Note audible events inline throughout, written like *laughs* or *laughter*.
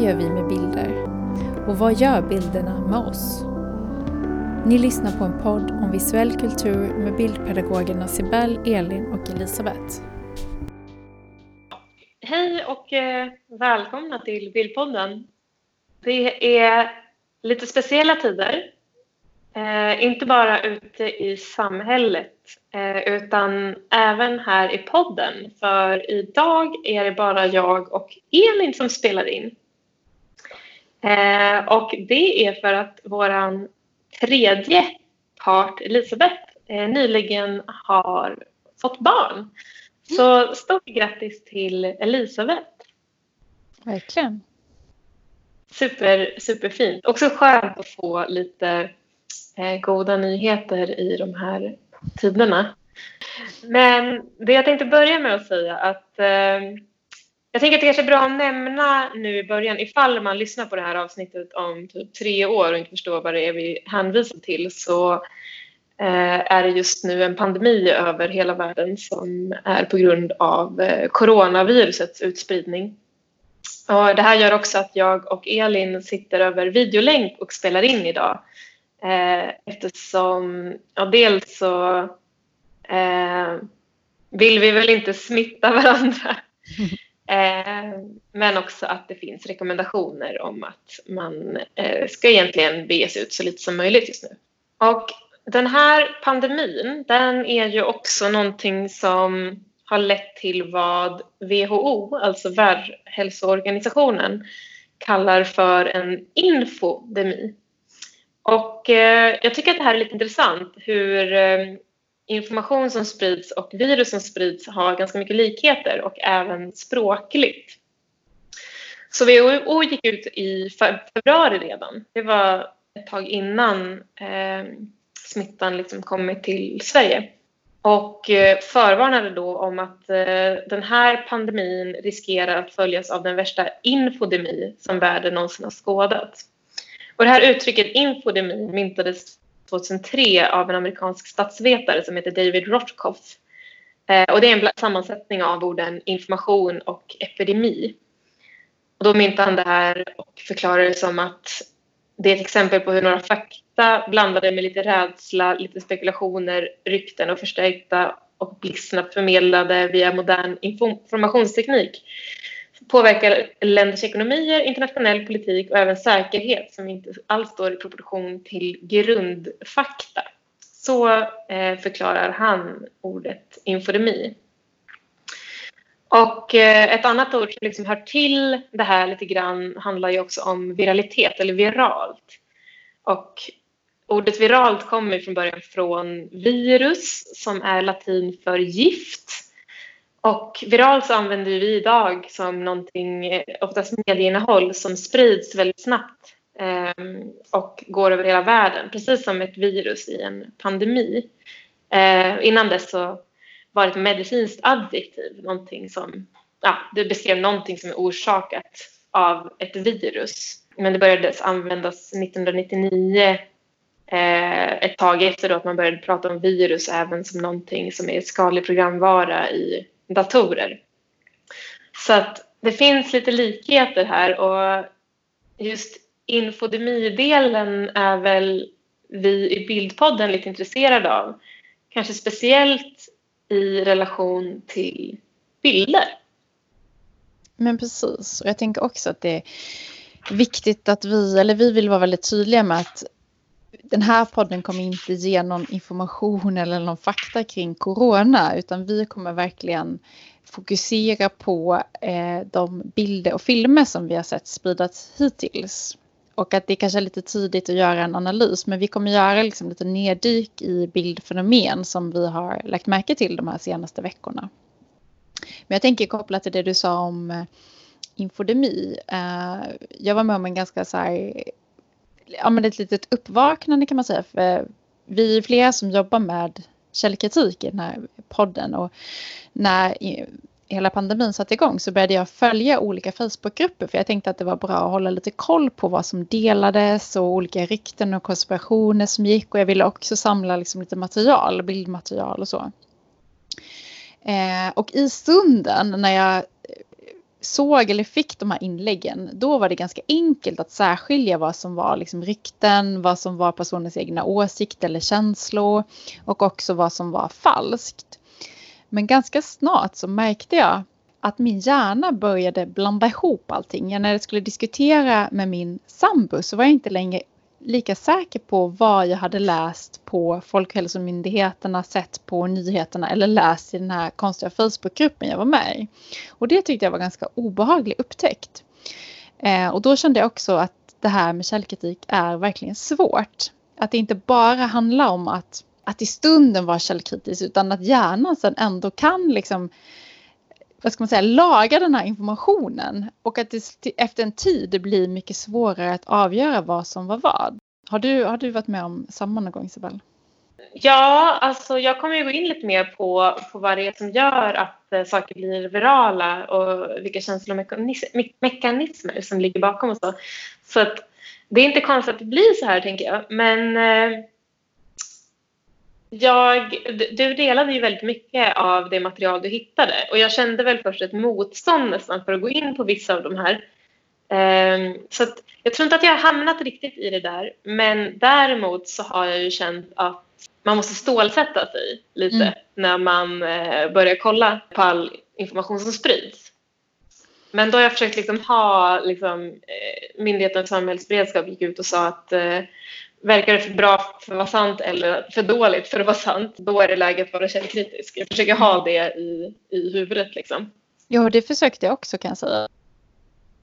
Vad gör vi med bilder? Och vad gör bilderna med oss? Ni lyssnar på en podd om visuell kultur med bildpedagogerna Sibel, Elin och Elisabeth. Hej och eh, välkomna till Bildpodden. Det är lite speciella tider. Eh, inte bara ute i samhället eh, utan även här i podden. För idag är det bara jag och Elin som spelar in. Eh, och det är för att vår tredje part, Elisabeth, eh, nyligen har fått barn. Så stort grattis till Elisabeth. Verkligen. Super, superfint. Också skönt att få lite eh, goda nyheter i de här tiderna. Men det jag tänkte börja med att säga att eh, jag tänker att det kanske är bra att nämna nu i början ifall man lyssnar på det här avsnittet om typ tre år och inte förstår vad det är vi hänvisar till så eh, är det just nu en pandemi över hela världen som är på grund av eh, coronavirusets utspridning. Och det här gör också att jag och Elin sitter över videolänk och spelar in idag. Eh, eftersom, ja, dels så eh, vill vi väl inte smitta *laughs* varandra. Eh, men också att det finns rekommendationer om att man eh, ska egentligen bege sig ut så lite som möjligt just nu. Och den här pandemin, den är ju också någonting som har lett till vad WHO, alltså Världshälsoorganisationen, kallar för en infodemi. Och eh, jag tycker att det här är lite intressant hur information som sprids och virus som sprids har ganska mycket likheter och även språkligt. Så WHO gick ut i februari redan. Det var ett tag innan eh, smittan liksom kommit till Sverige och eh, förvarnade då om att eh, den här pandemin riskerar att följas av den värsta infodemi som världen någonsin har skådat. Och det här uttrycket infodemi myntades 2003 av en amerikansk statsvetare som heter David Rotkoff. Eh, och det är en sammansättning av orden information och epidemi. Och då myntade han det här och förklarade det som att det är ett exempel på hur några fakta blandade med lite rädsla, lite spekulationer, rykten och förstärkta och blixtsnabbt förmedlade via modern informationsteknik påverkar länders ekonomier, internationell politik och även säkerhet som inte alls står i proportion till grundfakta. Så eh, förklarar han ordet infodemi. Och eh, ett annat ord som liksom hör till det här lite grann handlar ju också om viralitet eller viralt. Och ordet viralt kommer från början från virus som är latin för gift. Och viralt så använder vi idag som någonting, eh, oftast medieinnehåll, som sprids väldigt snabbt eh, och går över hela världen, precis som ett virus i en pandemi. Eh, innan dess så var det ett medicinskt adjektiv, någonting som, ja, det beskrev någonting som är orsakat av ett virus. Men det började användas 1999 eh, ett tag efter då att man började prata om virus även som någonting som är skadlig programvara i datorer. Så att det finns lite likheter här och just infodemidelen är väl vi i Bildpodden lite intresserade av. Kanske speciellt i relation till bilder. Men precis, och jag tänker också att det är viktigt att vi, eller vi vill vara väldigt tydliga med att den här podden kommer inte ge någon information eller någon fakta kring corona utan vi kommer verkligen fokusera på eh, de bilder och filmer som vi har sett spridas hittills. Och att det kanske är lite tidigt att göra en analys men vi kommer göra liksom lite neddyk i bildfenomen som vi har lagt märke till de här senaste veckorna. Men jag tänker kopplat till det du sa om eh, infodemi. Eh, jag var med om en ganska så här ja, men ett litet uppvaknande kan man säga. För eh, vi är flera som jobbar med källkritik i den här podden och när hela pandemin satte igång så började jag följa olika Facebookgrupper för jag tänkte att det var bra att hålla lite koll på vad som delades och olika rykten och konspirationer som gick och jag ville också samla liksom lite material, bildmaterial och så. Eh, och i stunden när jag såg eller fick de här inläggen, då var det ganska enkelt att särskilja vad som var liksom rykten, vad som var personens egna åsikter eller känslor och också vad som var falskt. Men ganska snart så märkte jag att min hjärna började blanda ihop allting. När jag skulle diskutera med min sambo så var jag inte längre lika säker på vad jag hade läst på Folkhälsomyndigheterna, sett på nyheterna eller läst i den här konstiga Facebookgruppen jag var med i. Och det tyckte jag var ganska obehaglig upptäckt. Eh, och då kände jag också att det här med källkritik är verkligen svårt. Att det inte bara handlar om att, att i stunden vara källkritisk utan att hjärnan sen ändå kan liksom vad ska man säga, laga den här informationen och att det efter en tid det blir mycket svårare att avgöra vad som var vad. Har du, har du varit med om samma någon gång Isabel? Ja, alltså jag kommer ju gå in lite mer på, på vad det är som gör att eh, saker blir virala och vilka känslomekanismer som ligger bakom och så. Så att det är inte konstigt att det blir så här tänker jag. Men eh, jag, du delade ju väldigt mycket av det material du hittade och jag kände väl först ett motstånd nästan för att gå in på vissa av de här. Um, så jag tror inte att jag har hamnat riktigt i det där men däremot så har jag ju känt att man måste stålsätta sig lite mm. när man uh, börjar kolla på all information som sprids. Men då har jag försökt liksom ha, liksom, eh, Myndigheten för samhällsberedskap gick ut och sa att eh, verkar det för bra för att vara sant eller för dåligt för att vara sant, då är det läge att vara källkritisk. Jag försöker ha det i, i huvudet liksom. Ja, det försökte jag också kan jag säga.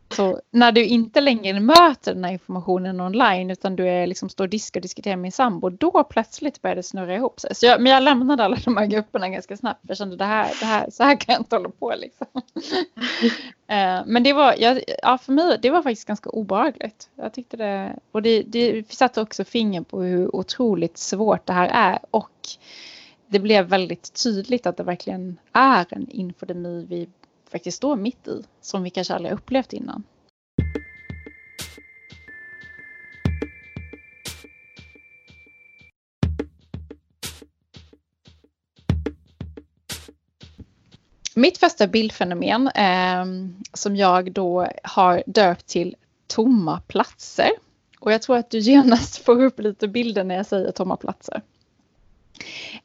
Så när du inte längre möter den här informationen online utan du är liksom står diskar och diskuterar med sambo, då plötsligt börjar det snurra ihop sig. Så jag, men jag lämnade alla de här grupperna ganska snabbt. Jag kände det här, det här, så här kan jag inte hålla på liksom. *laughs* Eh, men det var, ja, för mig, det var faktiskt ganska obehagligt. Jag tyckte det, och det, det satte också finger på hur otroligt svårt det här är och det blev väldigt tydligt att det verkligen är en infodemi vi faktiskt står mitt i som vi kanske aldrig upplevt innan. Mitt första bildfenomen eh, som jag då har döpt till tomma platser. Och jag tror att du genast *laughs* får upp lite bilder när jag säger tomma platser.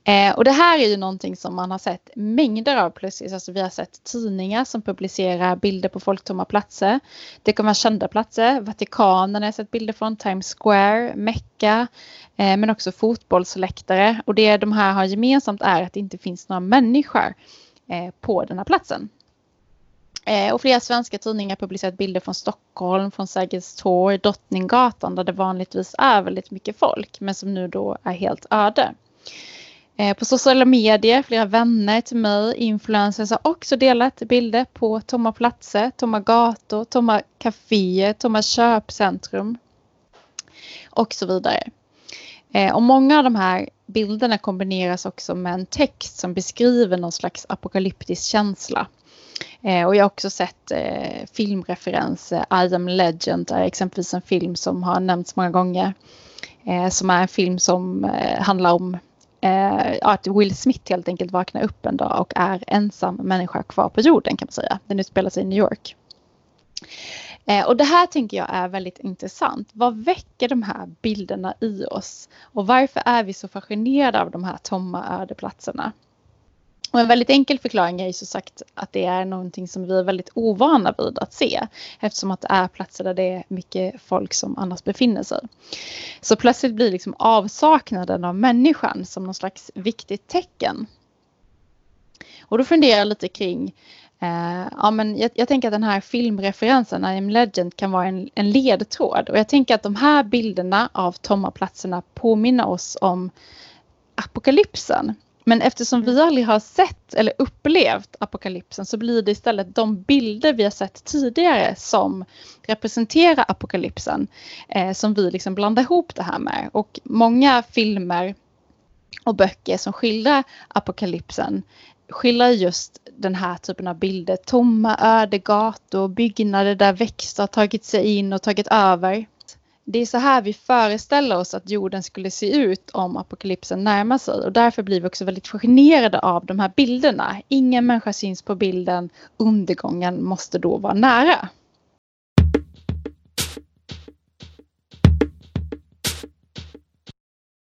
Eh, och det här är ju någonting som man har sett mängder av plötsligt. Alltså vi har sett tidningar som publicerar bilder på folktomma platser. Det kan vara kända platser. Vatikanen har jag sett bilder från. Times Square, Mecka. Eh, men också fotbollsläktare. Och det de här har gemensamt är att det inte finns några människor eh, på den här platsen. Eh, och flera svenska tidningar publicerat bilder från Stockholm, från Sergels torg, Drottninggatan där det vanligtvis är väldigt mycket folk men som nu då är helt öde. Eh, på sociala medier, flera vänner till mig, influencers har också delat bilder på tomma platser, tomma gator, tomma kaféer, tomma köpcentrum och så vidare. Eh, och många av de här bilderna kombineras också med en text som beskriver någon slags apokalyptisk känsla. Eh, och jag har också sett filmreferenser. I am legend är exempelvis en film som har nämnts många gånger. Som är en film som handlar om eh, att Will Smith helt enkelt vaknar upp en dag och är ensam människa kvar på jorden kan man säga. Den utspelar sig i New York. Eh, och det här tänker jag är väldigt intressant. Vad väcker de här bilderna i oss? Och varför är vi så fascinerade av de här tomma ödeplatserna? Och en väldigt enkel förklaring är ju så sagt att det är någonting som vi är väldigt ovana vid att se eftersom att det är platser där det är mycket folk som annars befinner sig. Så plötsligt blir liksom avsaknaden av människan som någon slags viktigt tecken. Och då funderar jag lite kring Uh, ja, men jag, jag, tänker att den här filmreferensen, I am legend, kan vara en, en ledtråd. Och jag tänker att de här bilderna av tomma platserna påminner oss om apokalypsen. Men eftersom vi mm. aldrig har sett eller upplevt apokalypsen så blir det istället de bilder vi har sett tidigare som representerar apokalypsen eh, som vi liksom blandar ihop det här med. Och många filmer och böcker som skildrar apokalypsen skildrar just den här typen av bilder. Tomma öde gator, byggnader där växter har tagit sig in och tagit över det är så här vi föreställer oss att jorden skulle se ut om apokalypsen närmar sig och därför blir vi också väldigt fascinerade av de här bilderna. Ingen människa syns på bilden, undergången måste då vara nära.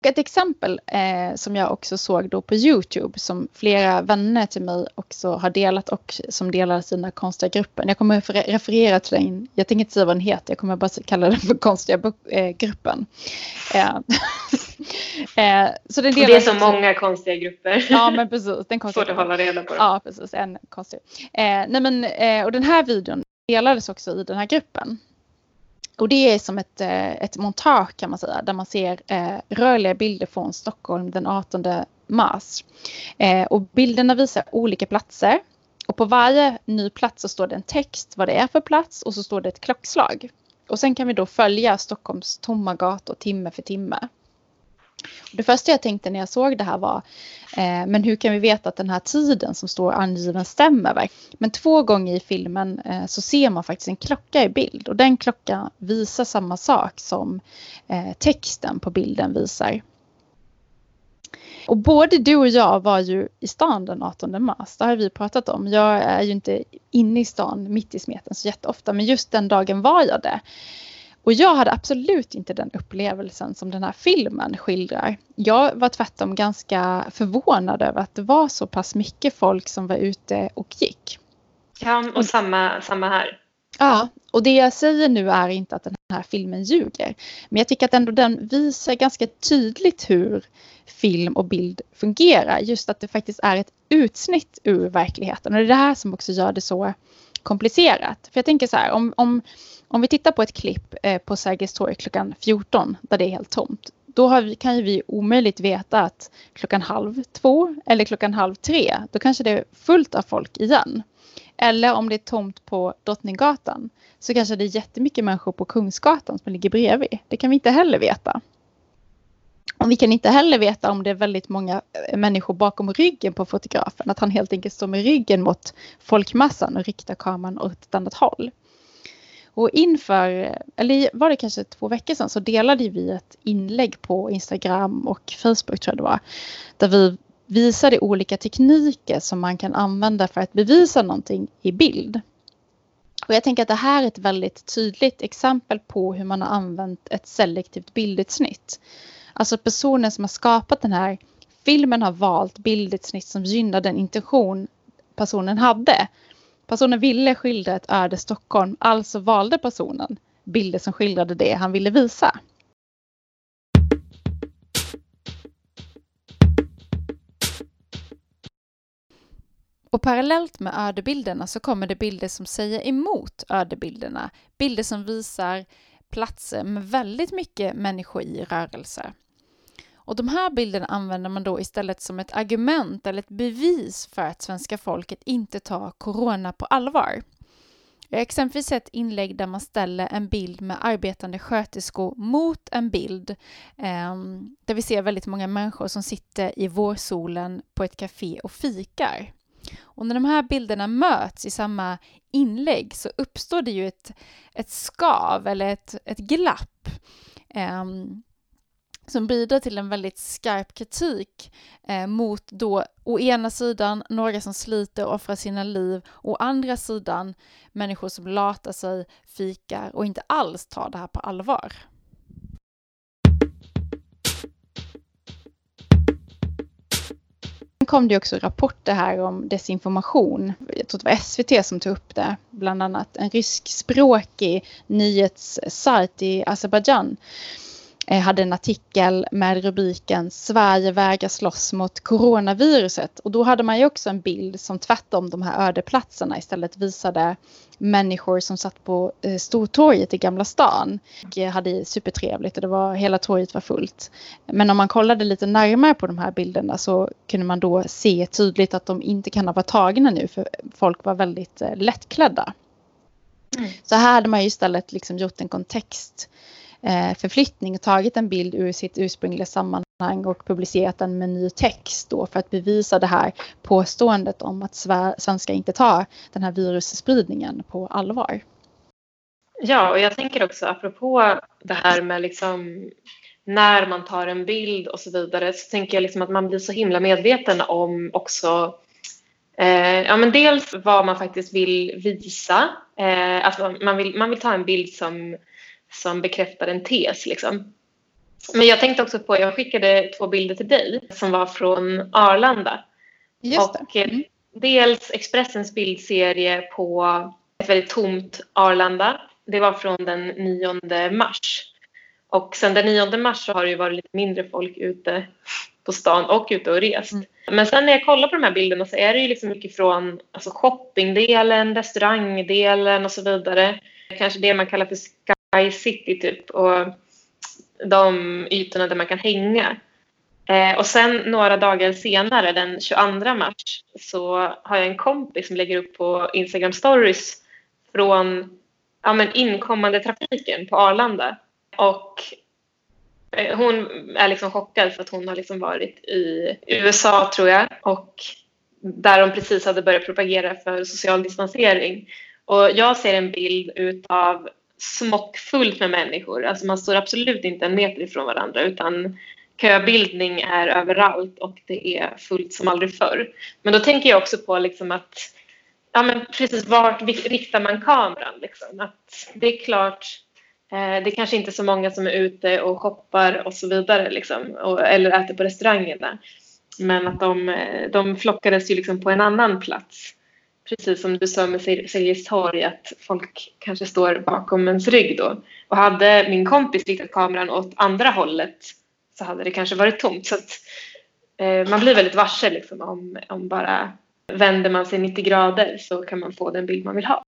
Ett exempel eh, som jag också såg då på Youtube som flera vänner till mig också har delat och som delar sina konstiga grupper. Jag kommer referera till den, jag tänker inte säga vad den heter, jag kommer bara kalla den för konstiga eh, gruppen. Eh, *laughs* eh, så den det är så många konstiga grupper. Ja men precis. Den konstiga Svårt att hålla reda på. Ja precis, en konstig. Eh, nej, men, eh, och den här videon delades också i den här gruppen. Och det är som ett, eh, ett montage kan man säga där man ser eh, rörliga bilder från Stockholm den 18 mars. Eh, och bilderna visar olika platser och på varje ny plats så står det en text vad det är för plats och så står det ett klockslag. Och sen kan vi då följa Stockholms tomma gator timme för timme. Det första jag tänkte när jag såg det här var, eh, men hur kan vi veta att den här tiden som står angiven stämmer? Men två gånger i filmen eh, så ser man faktiskt en klocka i bild och den klockan visar samma sak som eh, texten på bilden visar. Och både du och jag var ju i stan den 18 mars, det har vi pratat om. Jag är ju inte inne i stan mitt i smeten så jätteofta, men just den dagen var jag det. Och jag hade absolut inte den upplevelsen som den här filmen skildrar. Jag var tvärtom ganska förvånad över att det var så pass mycket folk som var ute och gick. Ja, och samma, samma här. Ja, och det jag säger nu är inte att den här filmen ljuger. Men jag tycker att ändå den visar ganska tydligt hur film och bild fungerar. Just att det faktiskt är ett utsnitt ur verkligheten. Och det är det här som också gör det så komplicerat. För jag tänker så här, om, om, om vi tittar på ett klipp eh, på Sergels torg klockan 14 där det är helt tomt. Då vi, kan ju vi omöjligt veta att klockan halv två eller klockan halv tre, då kanske det är fullt av folk igen. Eller om det är tomt på Drottninggatan så kanske det är jättemycket människor på Kungsgatan som ligger bredvid. Det kan vi inte heller veta. Och vi kan inte heller veta om det är väldigt många eh, människor bakom ryggen på fotografen. Att han helt enkelt står med ryggen mot folkmassan och riktar kameran åt ett annat håll. Och inför, eller var det kanske två veckor sedan, så delade vi ett inlägg på Instagram och Facebook tror jag det var. Där vi visade olika tekniker som man kan använda för att bevisa någonting i bild. Och jag tänker att det här är ett väldigt tydligt exempel på hur man har använt ett selektivt bildutsnitt. Alltså personen som har skapat den här filmen har valt bildutsnitt som gynnar den intention personen hade. Personen ville skildra ett öde Stockholm, alltså valde personen bilder som skildrade det han ville visa. Och parallellt med ödebilderna så kommer det bilder som säger emot ödebilderna. Bilder som visar platser med väldigt mycket människor i rörelse. Och de här bilderna använder man då istället som ett argument eller ett bevis för att svenska folket inte tar corona på allvar. Jag har exempelvis sett inlägg där man ställer en bild med arbetande sköterskor mot en bild eh, där vi ser väldigt många människor som sitter i vårsolen på ett café och fikar. Och när de här bilderna möts i samma inlägg så uppstår det ju ett, ett skav eller ett, ett glapp. Eh, som bidrar till en väldigt skarp kritik eh, mot då å ena sidan några som sliter och offrar sina liv, å andra sidan människor som latar sig, fikar och inte alls tar det här på allvar. Sen kom det också rapporter här om desinformation. Jag tror det var SVT som tog upp det, bland annat en ryskspråkig nyhetssajt i Azerbajdzjan hade en artikel med rubriken Sverige vägrar slåss mot coronaviruset. Och då hade man ju också en bild som tvärtom de här ödeplatserna istället visade människor som satt på eh, Stortorget i Gamla stan. Och hade supertrevligt och det var, hela torget var fullt. Men om man kollade lite närmare på de här bilderna så kunde man då se tydligt att de inte kan ha varit tagna nu för folk var väldigt eh, lättklädda. Mm. Så här hade man ju istället liksom gjort en kontext eh, Eh, förflyttning och tagit en bild ur sitt ursprungliga sammanhang och publicerat den med ny text då för att bevisa det här påståendet om att svenskar inte tar den här virusspridningen på allvar. Ja, och jag tänker också apropå det här med liksom när man tar en bild och så vidare så tänker jag liksom att man blir så himla medveten om också eh, ja, men dels vad man faktiskt vill visa. Eh, alltså man, vill, man vill ta en bild som, som bekräftar en tes. Liksom. Men jag tänkte också på, jag skickade två bilder till dig som var från Arlanda. Just det. Och, eh, mm. Dels Expressens bildserie på ett väldigt tomt Arlanda. Det var från den 9 mars. Och sen den 9 mars så har det ju varit lite mindre folk ute på stan och ute och rest. Mm. Men sen när jag kollar på de här bilderna så är det ju liksom mycket från alltså shoppingdelen, restaurangdelen och så vidare. Kanske det man kallar för i City typ och de ytorna där man kan hänga. Eh, och sen några dagar senare, den 22 mars, så har jag en kompis som lägger upp på Instagram stories från ja, men inkommande trafiken på Arlanda. Och eh, hon är liksom chockad för att hon har liksom varit i USA tror jag och där de precis hade börjat propagera för social distansering. Och jag ser en bild utav smockfullt med människor. Alltså man står absolut inte en meter ifrån varandra utan köbildning är överallt och det är fullt som aldrig förr. Men då tänker jag också på liksom att ja, men precis vart riktar man kameran? Liksom? Att det är klart, eh, det är kanske inte är så många som är ute och shoppar och så vidare liksom, och, eller äter på restaurangerna. Men att de, eh, de flockades ju liksom på en annan plats. Precis som du sa med Sergels torg, att folk kanske står bakom ens rygg då. Och hade min kompis riktat kameran åt andra hållet så hade det kanske varit tomt. Så att, eh, man blir väldigt varse liksom, om, om bara vänder man sig 90 grader så kan man få den bild man vill ha.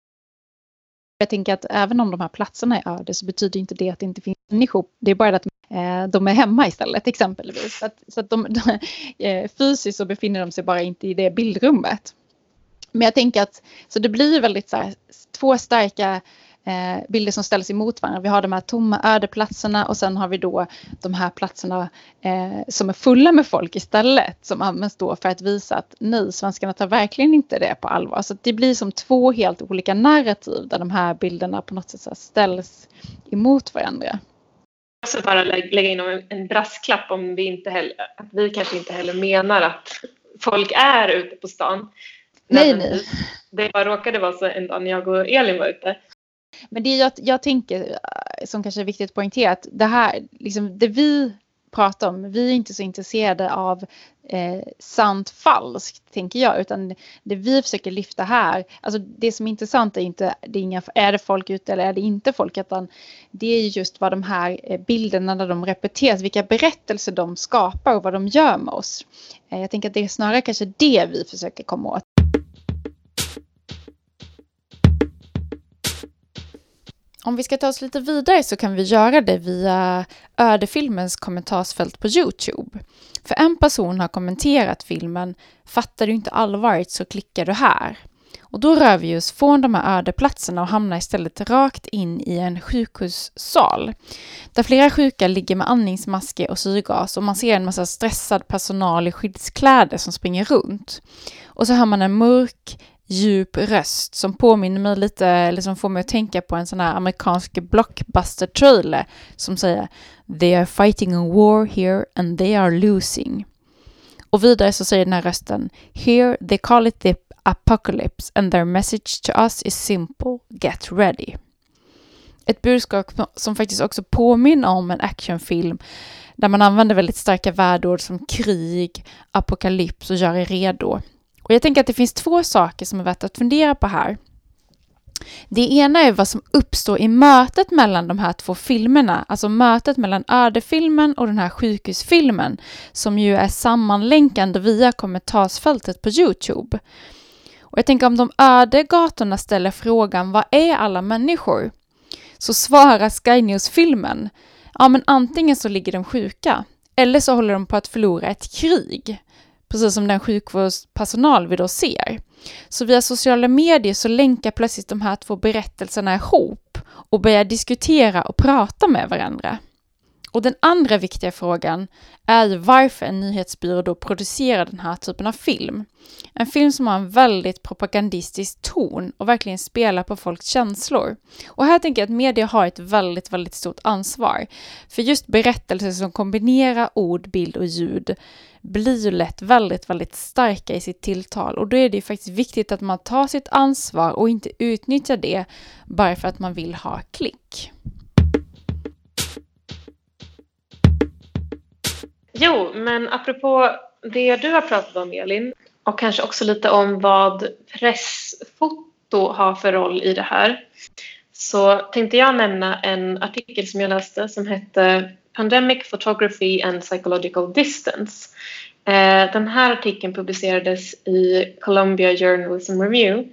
Jag tänker att även om de här platserna är öde så betyder inte det att det inte finns människor. Det är bara att eh, de är hemma istället exempelvis. Att, så att de, de, *laughs* eh, fysiskt så befinner de sig bara inte i det bildrummet. Men jag tänker att så det blir väldigt så här, två starka eh, bilder som ställs emot varandra. Vi har de här tomma ödeplatserna och sen har vi då de här platserna eh, som är fulla med folk istället som används då för att visa att nej, svenskarna tar verkligen inte det på allvar. Så det blir som två helt olika narrativ där de här bilderna på något sätt ställs emot varandra. Jag ska bara lägga in en brasklapp om vi inte heller, att vi kanske inte heller menar att folk är ute på stan. Nej, nej. Det bara råkade vara så en dag när jag och Elin var ute men det jag, jag tänker, eh, som kanske är viktigt att poängtera, att det här, liksom det vi pratar om, vi är inte så intresserade av eh, sant falskt, tänker jag, utan det vi försöker lyfta här, alltså det som är intressant är inte, det är, inga, är det folk ute eller är det inte folk, utan det är just vad de här eh, bilderna när de repeteras, vilka berättelser de skapar och vad de gör med oss. Eh, jag tänker att det är snarare kanske det vi försöker komma åt. Om vi ska ta oss lite vidare så kan vi göra det via ödefilmens kommentarsfält på Youtube. För en person har kommenterat filmen “Fattar du inte allvaret så klickar du här”. Och då rör vi oss från de här ödeplatserna och hamnar istället rakt in i en sjukhussal. Där flera sjuka ligger med andningsmasker och syrgas och man ser en massa stressad personal i skyddskläder som springer runt. Och så hör man en mörk, djup röst som påminner mig lite, eller som får mig att tänka på en sån här amerikansk blockbuster-trailer som säger “They are fighting a war here and they are losing”. Och vidare så säger den här rösten “Here they call it the apocalypse and their message to us is simple, get ready”. Ett budskap som faktiskt också påminner om en actionfilm där man använder väldigt starka värdeord som krig, apokalyps och gör er redo. Och jag tänker att det finns två saker som är värt att fundera på här. Det ena är vad som uppstår i mötet mellan de här två filmerna, alltså mötet mellan ödefilmen och den här sjukhusfilmen, som ju är sammanlänkande via kommentarsfältet på Youtube. Och jag tänker om de öde gatorna ställer frågan vad är alla människor? Så svarar Sky News-filmen, ja men antingen så ligger de sjuka, eller så håller de på att förlora ett krig precis som den sjukvårdspersonal vi då ser. Så via sociala medier så länkar plötsligt de här två berättelserna ihop och börjar diskutera och prata med varandra. Och den andra viktiga frågan är ju varför en nyhetsbyrå då producerar den här typen av film. En film som har en väldigt propagandistisk ton och verkligen spelar på folks känslor. Och här tänker jag att media har ett väldigt, väldigt stort ansvar. För just berättelser som kombinerar ord, bild och ljud blir ju lätt väldigt, väldigt starka i sitt tilltal och då är det ju faktiskt viktigt att man tar sitt ansvar och inte utnyttjar det bara för att man vill ha klick. Jo, men apropå det du har pratat om Elin och kanske också lite om vad pressfoto har för roll i det här så tänkte jag nämna en artikel som jag läste som hette Pandemic Photography and Psychological Distance. Eh, den här artikeln publicerades i Columbia Journalism Review.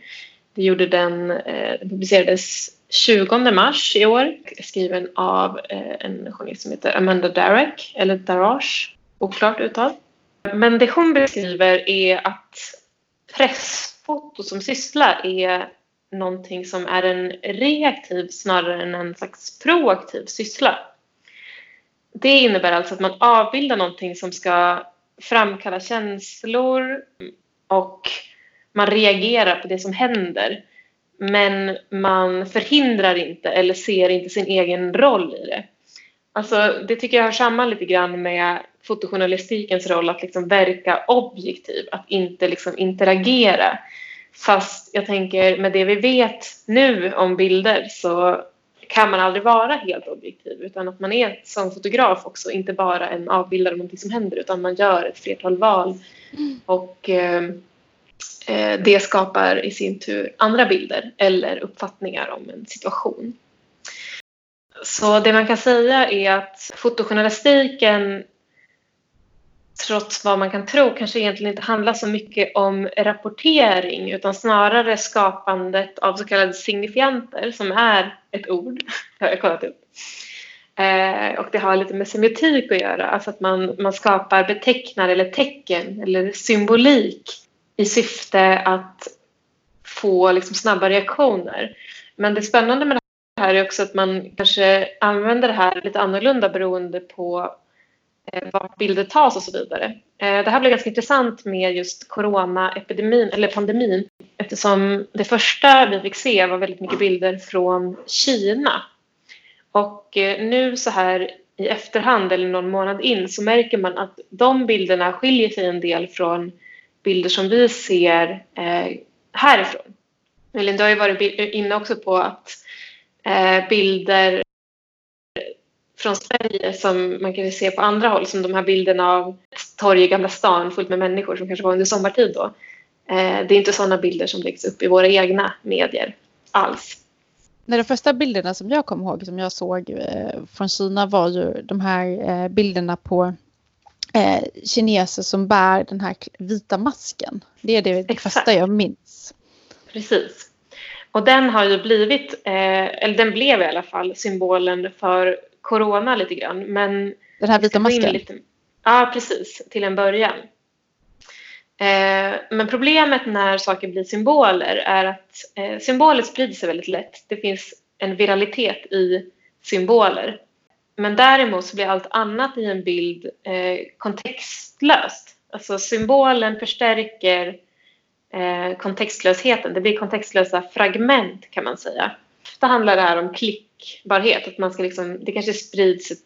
Det gjorde den, eh, den publicerades 20 mars i år, skriven av eh, en journalist som heter Amanda Darek, eller Darage, oklart uttal. Men det hon beskriver är att pressfoto som syssla är någonting som är en reaktiv snarare än en slags proaktiv syssla. Det innebär alltså att man avbildar någonting som ska framkalla känslor och man reagerar på det som händer. Men man förhindrar inte eller ser inte sin egen roll i det. Alltså, det tycker jag hör samman lite grann med fotojournalistikens roll att liksom verka objektiv, att inte liksom interagera. Fast jag tänker med det vi vet nu om bilder så kan man aldrig vara helt objektiv utan att man är som fotograf också inte bara en avbildare av någonting som händer utan man gör ett flertal val och eh, eh, det skapar i sin tur andra bilder eller uppfattningar om en situation. Så det man kan säga är att fotojournalistiken trots vad man kan tro kanske egentligen inte handlar så mycket om rapportering utan snarare skapandet av så kallade signifianter som är ett ord, *laughs* har jag kollat upp. Eh, och det har lite med semiotik att göra, alltså att man, man skapar betecknare eller tecken eller symbolik i syfte att få liksom snabba reaktioner. Men det spännande med det här är också att man kanske använder det här lite annorlunda beroende på Eh, vart bilder tas och så vidare. Eh, det här blev ganska intressant med just coronaepidemin eller pandemin eftersom det första vi fick se var väldigt mycket bilder från Kina. Och eh, nu så här i efterhand eller någon månad in så märker man att de bilderna skiljer sig en del från bilder som vi ser härifrån. Elin, du har ju varit inne också på att bilder från Sverige som man kan se på andra håll, som de här bilderna av ett torg i Gamla stan fullt med människor som kanske var under sommartid då. Eh, det är inte sådana bilder som läggs upp i våra egna medier alls. Nej, de första bilderna som jag kommer ihåg som jag såg eh, från Kina var ju de här eh, bilderna på kineser som bär den här vita masken. Det är det Exakt. första jag minns. Precis. Och den har ju blivit, eller den blev i alla fall symbolen för corona lite grann. Men Den här vita masken? Lite, ja, precis. Till en början. Eh, men problemet när saker blir symboler är att eh, symboler sprider sig väldigt lätt. Det finns en viralitet i symboler. Men däremot så blir allt annat i en bild eh, kontextlöst. Alltså symbolen förstärker eh, kontextlösheten. Det blir kontextlösa fragment kan man säga. Ofta handlar det här om klick klickbarhet. Att man ska liksom, det kanske sprids ett,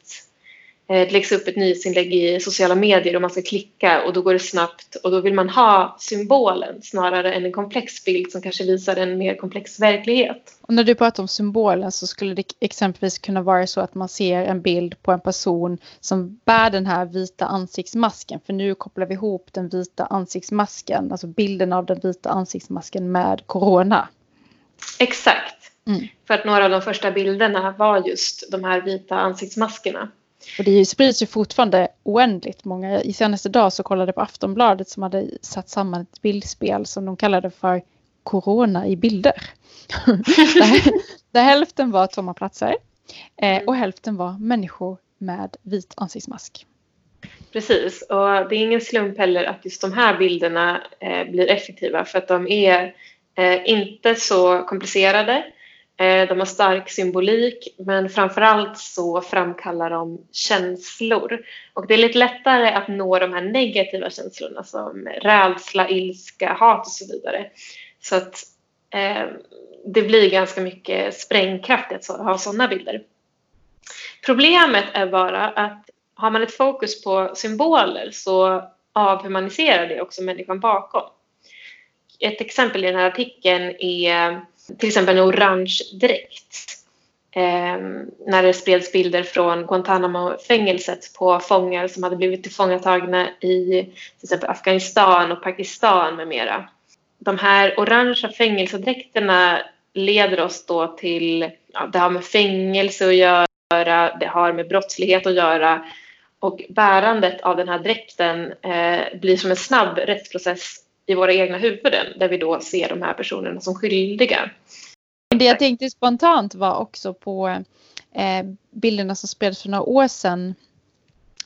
eh, det läggs upp ett nyhetsinlägg i sociala medier och man ska klicka och då går det snabbt och då vill man ha symbolen snarare än en komplex bild som kanske visar en mer komplex verklighet. Och när du pratar om symbolen så skulle det exempelvis kunna vara så att man ser en bild på en person som bär den här vita ansiktsmasken. För nu kopplar vi ihop den vita ansiktsmasken, alltså bilden av den vita ansiktsmasken med corona. Exakt. Mm. För att några av de första bilderna var just de här vita ansiktsmaskerna. Och det sprids ju fortfarande oändligt många. I senaste dag så kollade jag på Aftonbladet som hade satt samman ett bildspel som de kallade för Corona i bilder. *laughs* där, där hälften var tomma platser eh, mm. och hälften var människor med vit ansiktsmask. Precis, och det är ingen slump heller att just de här bilderna eh, blir effektiva för att de är eh, inte så komplicerade Eh, de har stark symbolik men framförallt så framkallar de känslor. Och det är lite lättare att nå de här negativa känslorna som rädsla, ilska, hat och så vidare. Så att eh, det blir ganska mycket sprängkraft att ha sådana bilder. Problemet är bara att har man ett fokus på symboler så avhumaniserar det också människan bakom. Ett exempel i den här artikeln är till exempel en orange dräkt. Eh, när det spreds bilder från Guantanamo-fängelset på fångar som hade blivit tillfångatagna i till exempel Afghanistan och Pakistan med mera. De här orangea fängelsedräkterna leder oss då till, ja, det har med fängelse att göra, det har med brottslighet att göra och bärandet av den här dräkten eh, blir som en snabb rättsprocess i våra egna huvuden där vi då ser de här personerna som skyldiga. Det jag tänkte spontant var också på eh, bilderna som spreds för några år sedan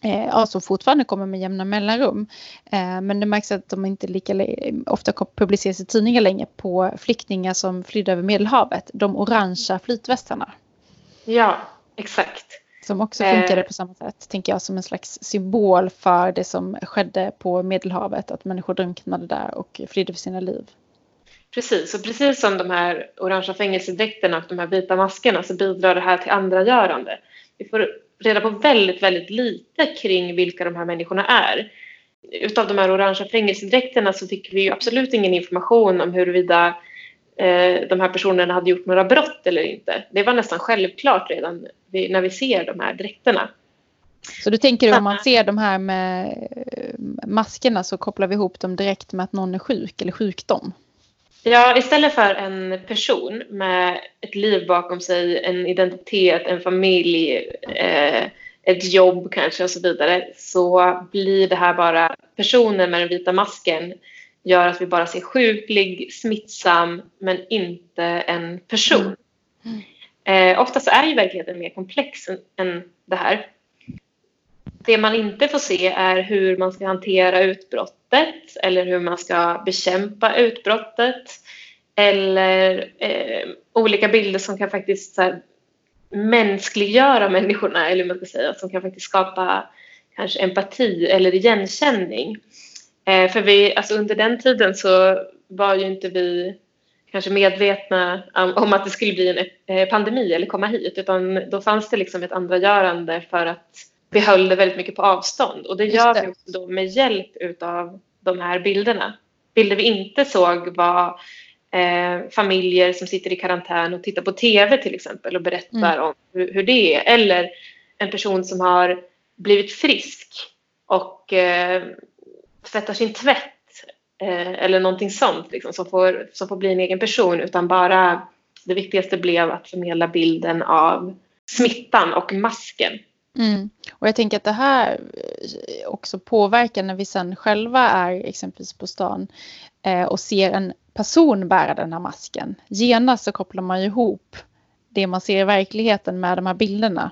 eh, som fortfarande kommer med jämna mellanrum. Eh, men det märks att de inte lika ofta publiceras i tidningar längre på flyktingar som flydde över Medelhavet. De orangea flytvästarna. Ja, exakt. Som också funkade eh. på samma sätt, tänker jag, som en slags symbol för det som skedde på Medelhavet. Att människor drunknade där och flydde för sina liv. Precis, och precis som de här orangea fängelsedräkterna och de här vita maskerna så bidrar det här till andragörande. Vi får reda på väldigt, väldigt lite kring vilka de här människorna är. Utav de här orangea fängelsedräkterna så fick vi absolut ingen information om huruvida de här personerna hade gjort några brott eller inte. Det var nästan självklart redan när vi ser de här dräkterna. Så du tänker om man ser de här med eh, maskerna så kopplar vi ihop dem direkt med att någon är sjuk eller sjukdom? Ja, istället för en person med ett liv bakom sig, en identitet, en familj, eh, ett jobb kanske och så vidare så blir det här bara personen med den vita masken gör att vi bara ser sjuklig, smittsam men inte en person. Mm. Eh, oftast är ju verkligheten mer komplex än, än det här. Det man inte får se är hur man ska hantera utbrottet eller hur man ska bekämpa utbrottet eller eh, olika bilder som kan faktiskt så här, mänskliggöra människorna eller man ska säga, som kan faktiskt skapa kanske empati eller igenkänning. Eh, för vi, alltså under den tiden så var ju inte vi kanske medvetna om att det skulle bli en eh, pandemi eller komma hit utan då fanns det liksom ett andragörande för att vi höll det väldigt mycket på avstånd och det gör det. vi också då med hjälp utav de här bilderna. Bilder vi inte såg var eh, familjer som sitter i karantän och tittar på TV till exempel och berättar mm. om hur, hur, det är eller en person som har blivit frisk och eh, tvättar sin tvätt eh, eller någonting sånt liksom, som, får, som får bli en egen person utan bara det viktigaste blev att förmedla bilden av smittan och masken. Mm. Och jag tänker att det här också påverkar när vi sen själva är exempelvis på stan eh, och ser en person bära den här masken. Genast så kopplar man ihop det man ser i verkligheten med de här bilderna.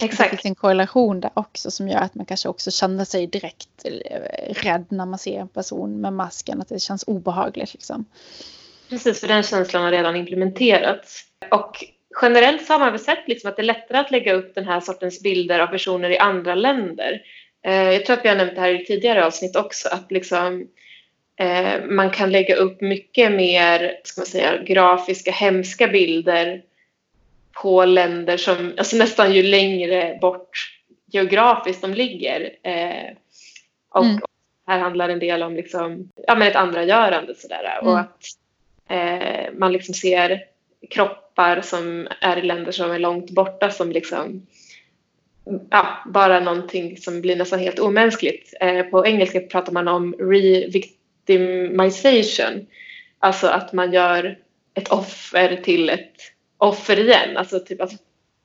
Exakt. Det finns en korrelation där också som gör att man kanske också känner sig direkt eh, rädd när man ser en person med masken. Att det känns obehagligt. Liksom. Precis, för den känslan har redan implementerats. Och generellt så har man väl sett liksom att det är lättare att lägga upp den här sortens bilder av personer i andra länder. Eh, jag tror att vi har nämnt det här i tidigare avsnitt också. Att liksom, eh, man kan lägga upp mycket mer ska man säga, grafiska, hemska bilder på länder som, alltså nästan ju längre bort geografiskt de ligger. Eh, och mm. här handlar en del om liksom, ja, men ett andragörande sådär. Mm. Och att eh, man liksom ser kroppar som är i länder som är långt borta som liksom ja, bara någonting som blir nästan helt omänskligt. Eh, på engelska pratar man om re-victimization. Alltså att man gör ett offer till ett offer igen. Alltså typ att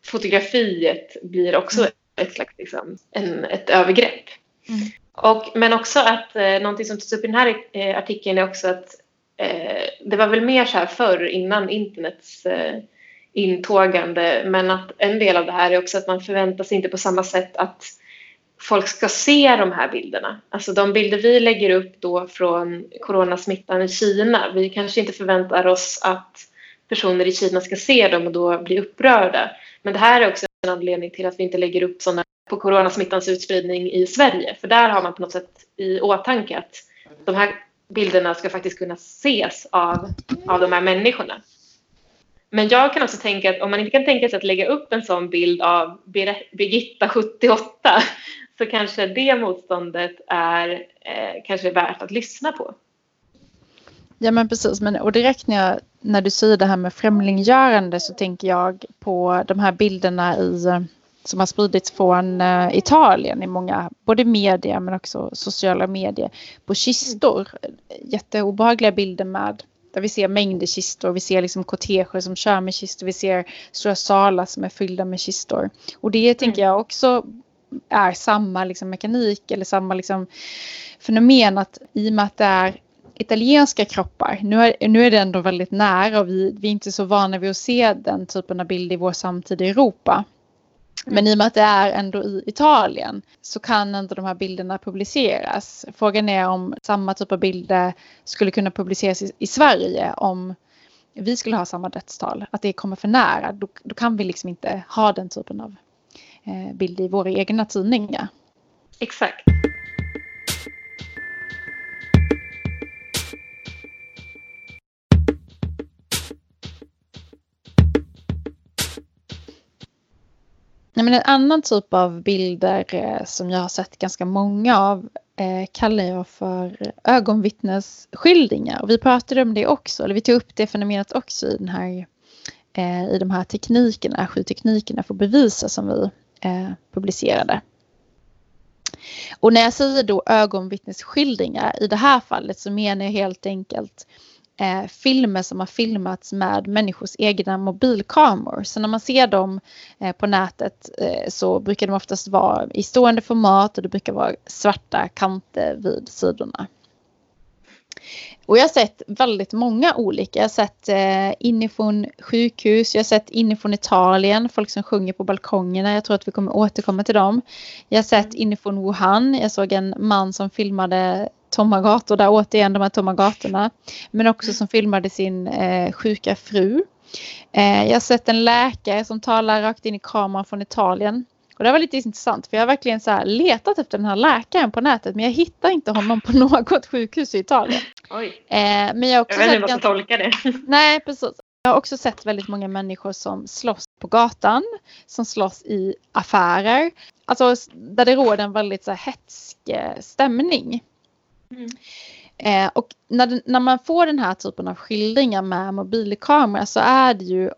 fotografiet blir också mm. ett slags liksom, en, ett övergrepp. Mm. Och, men också att eh, någonting som tas upp i den här eh, artikeln är också att eh, det var väl mer så här förr innan internets eh, intågande men att en del av det här är också att man förväntar sig inte på samma sätt att folk ska se de här bilderna. Alltså de bilder vi lägger upp då från coronasmittan i Kina, vi kanske inte förväntar oss att personer i Kina ska se dem och då bli upprörda. Men det här är också en anledning till att vi inte lägger upp sådana på coronasmittans utspridning i Sverige. För där har man på något sätt i åtanke att de här bilderna ska faktiskt kunna ses av, av de här människorna. Men jag kan också tänka att om man inte kan tänka sig att lägga upp en sån bild av Birgitta 78 så kanske det motståndet är eh, kanske värt att lyssna på. Ja men precis, men, och direkt när, jag, när du säger det här med främlinggörande så tänker jag på de här bilderna i, som har spridits från uh, Italien i många, både media men också sociala medier, på kistor. Jätteobehagliga bilder med där vi ser mängder kistor, vi ser liksom korteger som kör med kistor, vi ser stora salar som är fyllda med kistor. Och det tänker mm. jag också är samma liksom mekanik eller samma liksom fenomen att i och med att det är italienska kroppar. Nu är, nu är det ändå väldigt nära och vi, vi är inte så vana vid att se den typen av bild i vår samtid i Europa. Men i och med att det är ändå i Italien så kan inte de här bilderna publiceras. Frågan är om samma typ av bilder skulle kunna publiceras i, i Sverige om vi skulle ha samma dödstal. Att det kommer för nära. Då, då kan vi liksom inte ha den typen av eh, bild i våra egna tidningar. Exakt. Nej, men en annan typ av bilder eh, som jag har sett ganska många av eh, kallar jag för ögonvittnesskildringar. Och vi pratade om det också, eller vi tog upp det fenomenet också i, den här, eh, i de här teknikerna, sju teknikerna för att bevisa som vi eh, publicerade. Och när jag säger då ögonvittnesskildringar i det här fallet så menar jag helt enkelt eh, filmer som har filmats med människors egna mobilkameror. Så när man ser dem eh, på nätet eh, så brukar de oftast vara i stående format och det brukar vara svarta kanter vid sidorna. Och jag har sett väldigt många olika. Jag har sett eh, inifrån sjukhus, jag har sett inifrån Italien, folk som sjunger på balkongerna. Jag tror att vi kommer återkomma till dem. Jag har sett inifrån Wuhan. Jag såg en man som filmade tomma gator, där återigen de här tomma gatorna. Men också som filmade sin eh, sjuka fru. Eh, jag har sett en läkare som talar rakt in i kameran från Italien. Och det var lite intressant för jag har verkligen så letat efter den här läkaren på nätet men jag hittar inte honom på *laughs* något sjukhus i Italien. Oj. Eh, men jag, har också jag vet inte hur man ska tolka det. *laughs* Nej precis. Jag har också sett väldigt många människor som slåss på gatan, som slåss i affärer. Alltså där det råder en väldigt så här, hetsk eh, stämning. Mm. Eh, och när, när man får den här typen av skildringar med mobilkamera så är det ju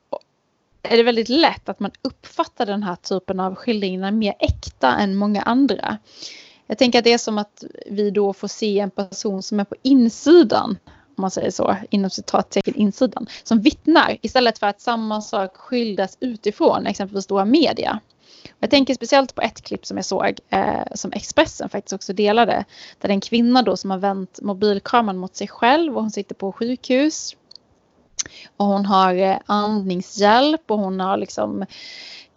är det väldigt lätt att man uppfattar den här typen av skildringar mer äkta än många andra. Jag tänker att det är som att vi då får se en person som är på insidan, om man säger så, inom citattecken insidan, som vittnar istället för att samma sak skildras utifrån, exempelvis då media. Jag tänker speciellt på ett klipp som jag såg eh, som Expressen faktiskt också delade. Där det är en kvinna då som har vänt mobilkameran mot sig själv och hon sitter på sjukhus. Och hon har eh, andningshjälp och hon har liksom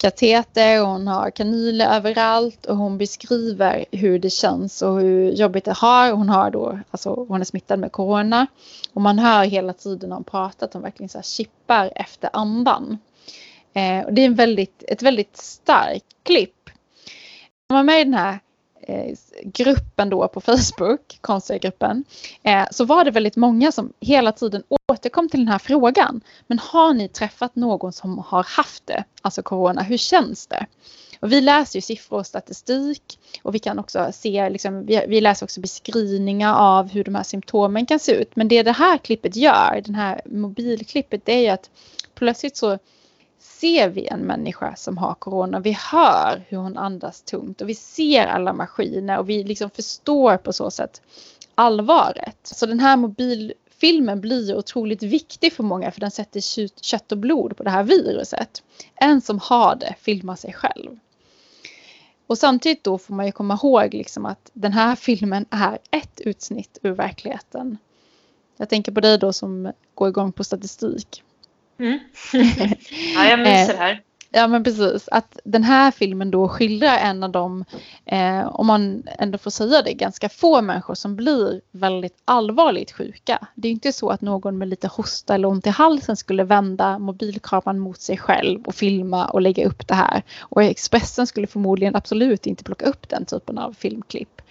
kateter och hon har kanyler överallt och hon beskriver hur det känns och hur jobbigt det har. Hon har då, alltså hon är smittad med corona och man hör hela tiden när hon pratar att hon verkligen så här chippar efter andan. Eh, och det är en väldigt, ett väldigt starkt klipp. När man var med i den här eh, gruppen då på Facebook, konstiga gruppen, eh, så var det väldigt många som hela tiden återkom till den här frågan. Men har ni träffat någon som har haft det, alltså corona, hur känns det? Och vi läser ju siffror och statistik och vi kan också se, liksom, vi, vi, läser också beskrivningar av hur de här symptomen kan se ut. Men det det här klippet gör, det här mobilklippet, det är ju att plötsligt så ser vi en människa som har corona. Vi hör hur hon andas tungt och vi ser alla maskiner och vi liksom förstår på så sätt allvaret. Så den här mobilfilmen blir otroligt viktig för många för den sätter kött och blod på det här viruset. En som har det filmar sig själv. Och samtidigt då får man ju komma ihåg liksom att den här filmen är ett utsnitt ur verkligheten. Jag tänker på dig då som går igång på statistik. Mm. *laughs* ja, jag myser här. Ja men precis, att den här filmen då skildrar en av de, eh, om man ändå får säga det, ganska få människor som blir väldigt allvarligt sjuka. Det är inte så att någon med lite hosta eller ont i halsen skulle vända mobilkameran mot sig själv och filma och lägga upp det här. Och Expressen skulle förmodligen absolut inte plocka upp den typen av filmklipp.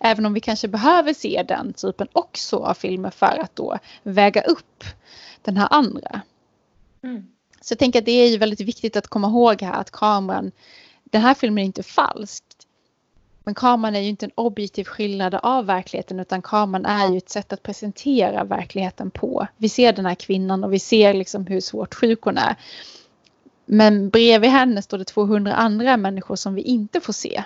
Även om vi kanske behöver se den typen också av filmer för att då väga upp den här andra. Mm. Så jag tänker att det är ju väldigt viktigt att komma ihåg här att kameran, den här filmen är inte falsk. Men kameran är ju inte en objektiv skillnad av verkligheten utan kameran är ju ett sätt att presentera verkligheten på. Vi ser den här kvinnan och vi ser liksom hur svårt sjuk hon är. Men bredvid henne står det 200 andra människor som vi inte får se.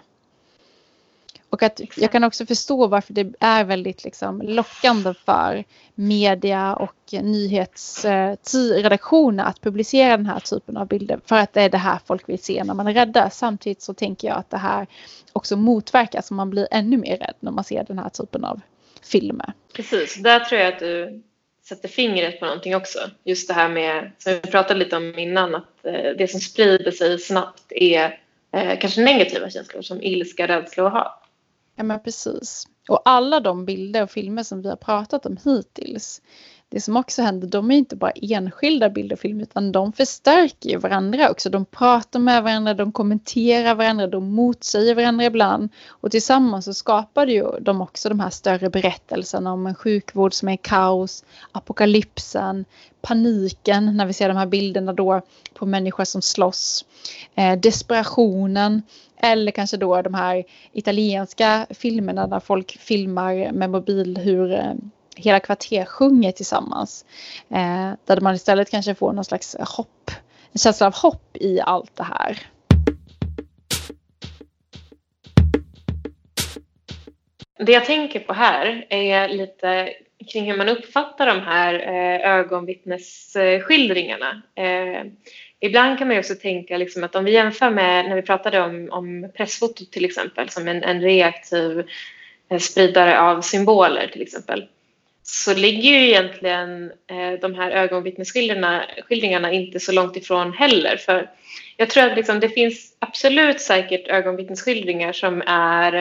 Och att jag kan också förstå varför det är väldigt liksom lockande för media och nyhetsredaktioner att publicera den här typen av bilder. För att det är det här folk vill se när man är rädda. Samtidigt så tänker jag att det här också motverkas och man blir ännu mer rädd när man ser den här typen av filmer. Precis, där tror jag att du sätter fingret på någonting också. Just det här med, som vi pratade lite om innan, att eh, det som sprider sig snabbt är eh, kanske negativa känslor som ilska, rädsla och hat. Ja men precis. Och alla de bilder och filmer som vi har pratat om hittills. Det som också händer, de är inte bara enskilda bilder och filmer utan de förstärker ju varandra också. De pratar med varandra, de kommenterar varandra, de motsäger varandra ibland. Och tillsammans så skapar ju de också de här större berättelserna om en sjukvård som är kaos, apokalypsen, paniken när vi ser de här bilderna då på människor som slåss, eh, desperationen eller kanske då de här italienska filmerna där folk filmar med mobil hur eh, hela kvarter sjunger tillsammans. Eh, där man istället kanske får någon slags hopp, en känsla av hopp i allt det här. Det jag tänker på här är lite kring hur man uppfattar de här eh, ögonvittnesskildringarna. Eh, ibland kan man ju också tänka liksom att om vi jämför med när vi pratade om, om pressfotot till exempel som en, en reaktiv eh, spridare av symboler till exempel så ligger ju egentligen eh, de här ögonvittnesskildringarna inte så långt ifrån heller. För jag tror att liksom, det finns absolut säkert ögonvittnesskildringar som är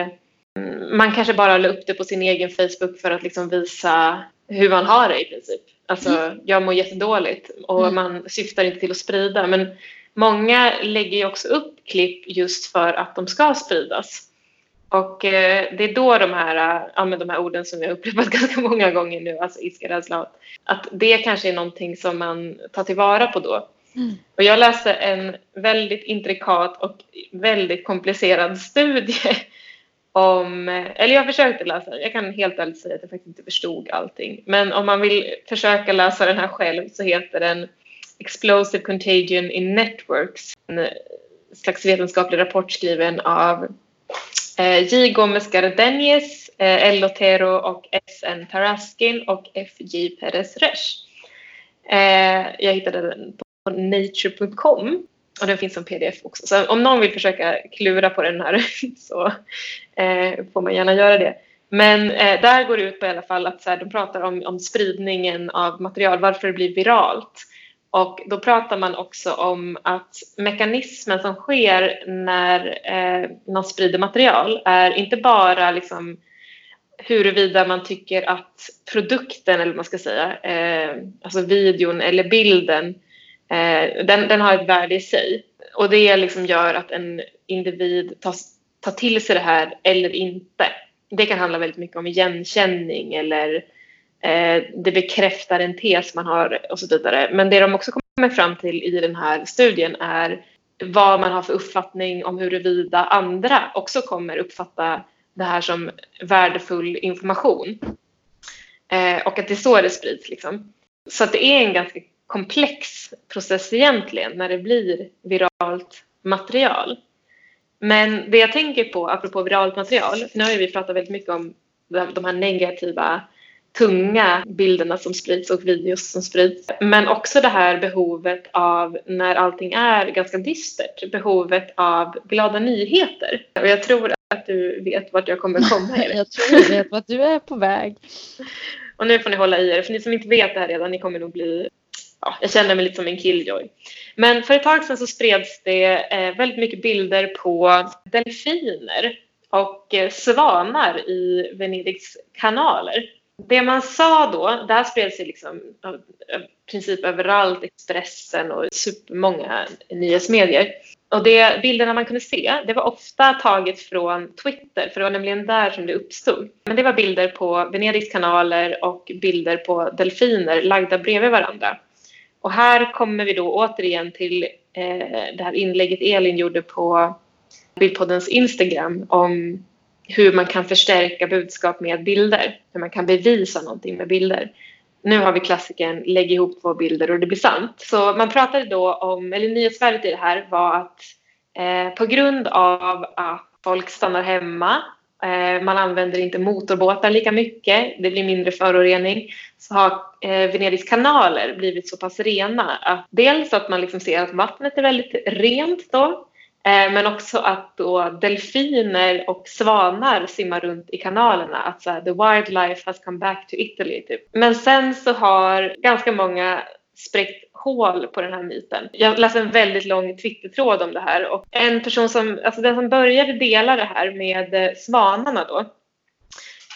mm, man kanske bara la upp det på sin egen Facebook för att liksom visa hur man har det i princip. Alltså, mm. jag mår jättedåligt och mm. man syftar inte till att sprida. Men många lägger ju också upp klipp just för att de ska spridas. Och eh, det är då de här, ja, de här orden som jag upprepat *laughs* ganska många gånger nu, alltså ilska, rädsla, att det kanske är någonting som man tar tillvara på då. Mm. Och jag läste en väldigt intrikat och väldigt komplicerad studie *laughs* om, eller jag försökte läsa jag kan helt ärligt säga att jag faktiskt inte förstod allting. Men om man vill försöka läsa den här själv så heter den Explosive Contagion in Networks. En slags vetenskaplig rapport skriven av eh, Eh, J. Gomes Gardenies, eh, L. Otero och S. N. Taraskin och F. J. Perez Resch. Eh, jag hittade den på nature.com och den finns som pdf också. Så om någon vill försöka klura på den här *laughs* så får man gärna göra det. Men där går det ut på i alla fall att så här, de pratar om, om spridningen av material, varför det blir viralt. Och då pratar man också om att mekanismen som sker när eh, man sprider material är inte bara liksom huruvida man tycker att produkten, eller vad man ska säga, eh, alltså videon eller bilden Eh, den, den har ett värde i sig. Och det liksom gör att en individ tar, tar till sig det här eller inte. Det kan handla väldigt mycket om igenkänning eller eh, Eh, det bekräftar en tes man har och så vidare. Men det de också kommer fram till i den här studien är vad man har för uppfattning om huruvida andra också kommer uppfatta det här som värdefull information. Eh, och att det är så det sprids. Liksom. Så att det är en ganska komplex process egentligen när det blir viralt material. Men det jag tänker på apropå viralt material, nu har vi pratat väldigt mycket om de här negativa tunga bilderna som sprids och videos som sprids. Men också det här behovet av, när allting är ganska dystert, behovet av glada nyheter. Och jag tror att du vet vart jag kommer komma. *laughs* jag tror jag vet vart du är på väg. *laughs* Och nu får ni hålla i er, för ni som inte vet det här redan, ni kommer nog bli ja, jag känner mig lite som en killjoy. Men för ett tag sedan så spreds det eh, väldigt mycket bilder på delfiner och eh, svanar i Venedigs kanaler. Det man sa då, det här spreds liksom i princip överallt, Expressen och supermånga nyhetsmedier. Och det, bilderna man kunde se, det var ofta taget från Twitter, för det var nämligen där som det uppstod. Men det var bilder på Venedigs kanaler och bilder på delfiner lagda bredvid varandra. Och här kommer vi då återigen till eh, det här inlägget Elin gjorde på Bildpoddens Instagram om hur man kan förstärka budskap med bilder, hur man kan bevisa någonting med bilder. Nu har vi klassikern lägg ihop två bilder och det blir sant. Så man pratade då om, eller nyhetsvärdet i det här var att eh, på grund av att folk stannar hemma, eh, man använder inte motorbåtar lika mycket, det blir mindre förorening, så har eh, Venedigs kanaler blivit så pass rena att dels att man liksom ser att vattnet är väldigt rent då, Eh, men också att då delfiner och svanar simmar runt i kanalerna. Att så här, the wildlife has come back to Italy. Typ. Men sen så har ganska många spräckt hål på den här myten. Jag läste en väldigt lång Twittertråd om det här och en person som, alltså den som började dela det här med svanarna då.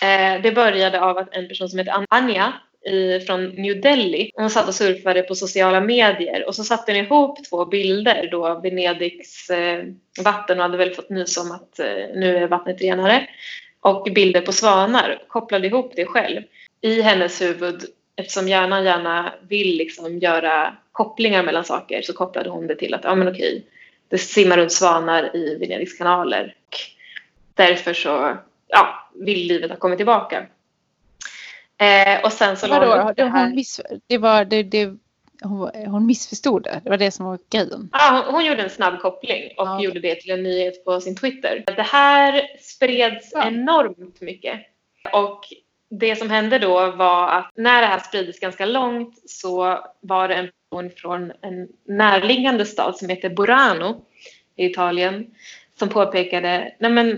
Eh, det började av att en person som heter Anja i, från New Delhi. Hon satt och surfade på sociala medier och så satte hon ihop två bilder då Venedigs eh, vatten och hade väl fått nys om att eh, nu är vattnet renare och bilder på svanar. Kopplade ihop det själv. I hennes huvud, eftersom hjärnan gärna vill liksom göra kopplingar mellan saker så kopplade hon det till att ja men okej, det simmar runt svanar i Venedigs kanaler. Och därför så ja, vill livet ha kommit tillbaka. Eh, och sen så Vadå, det hon, miss, det var, det, det, hon, hon missförstod det? Det var det som var grejen? Ja, hon, hon gjorde en snabb koppling och ja. gjorde det till en nyhet på sin Twitter. Det här spreds ja. enormt mycket. Och det som hände då var att när det här spriddes ganska långt så var det en person från en närliggande stad som heter Burano i Italien som påpekade nej men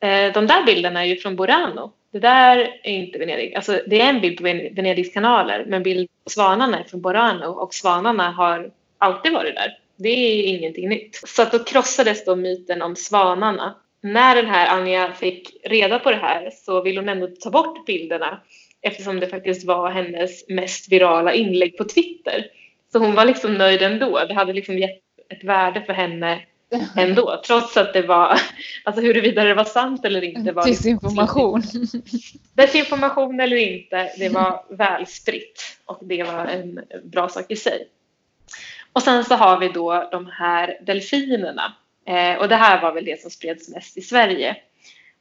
eh, de där bilderna är ju från Burano det där är inte Venedig. Alltså, det är en bild på Venedigs kanaler men bild på svanarna är från Borano och svanarna har alltid varit där. Det är ingenting nytt. Så att då krossades då myten om svanarna. När den här Anja fick reda på det här så ville hon ändå ta bort bilderna eftersom det faktiskt var hennes mest virala inlägg på Twitter. Så hon var liksom nöjd ändå. Det hade liksom gett ett värde för henne *laughs* ändå. Trots att det var, alltså huruvida det var sant eller inte. Var Desinformation. *laughs* Desinformation eller inte, det var väl spritt och det var en bra sak i sig. Och sen så har vi då de här delfinerna. Eh, och det här var väl det som spreds mest i Sverige.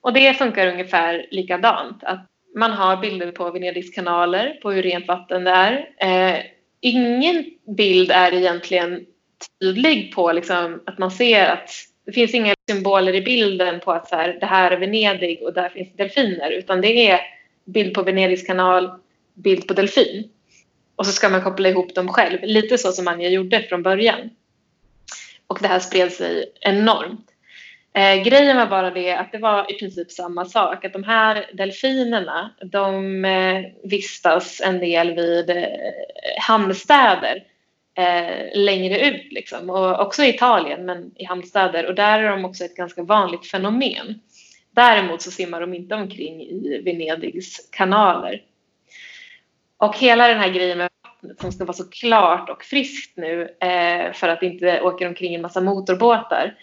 Och det funkar ungefär likadant. Att man har bilder på Venedigs kanaler, på hur rent vatten det är. Eh, ingen bild är egentligen tydlig på liksom, att man ser att det finns inga symboler i bilden på att så här, det här är Venedig och där finns delfiner utan det är bild på Venedigs kanal, bild på delfin. Och så ska man koppla ihop dem själv, lite så som Anja gjorde från början. Och det här spred sig enormt. Eh, grejen var bara det att det var i princip samma sak, att de här delfinerna de eh, vistas en del vid eh, hamnstäder eh, längre ut liksom. och också i Italien men i hamnstäder och där är de också ett ganska vanligt fenomen. Däremot så simmar de inte omkring i Venedigs kanaler. Och hela den här grejen med vattnet som ska vara så klart och friskt nu eh, för att inte åka omkring en massa motorbåtar.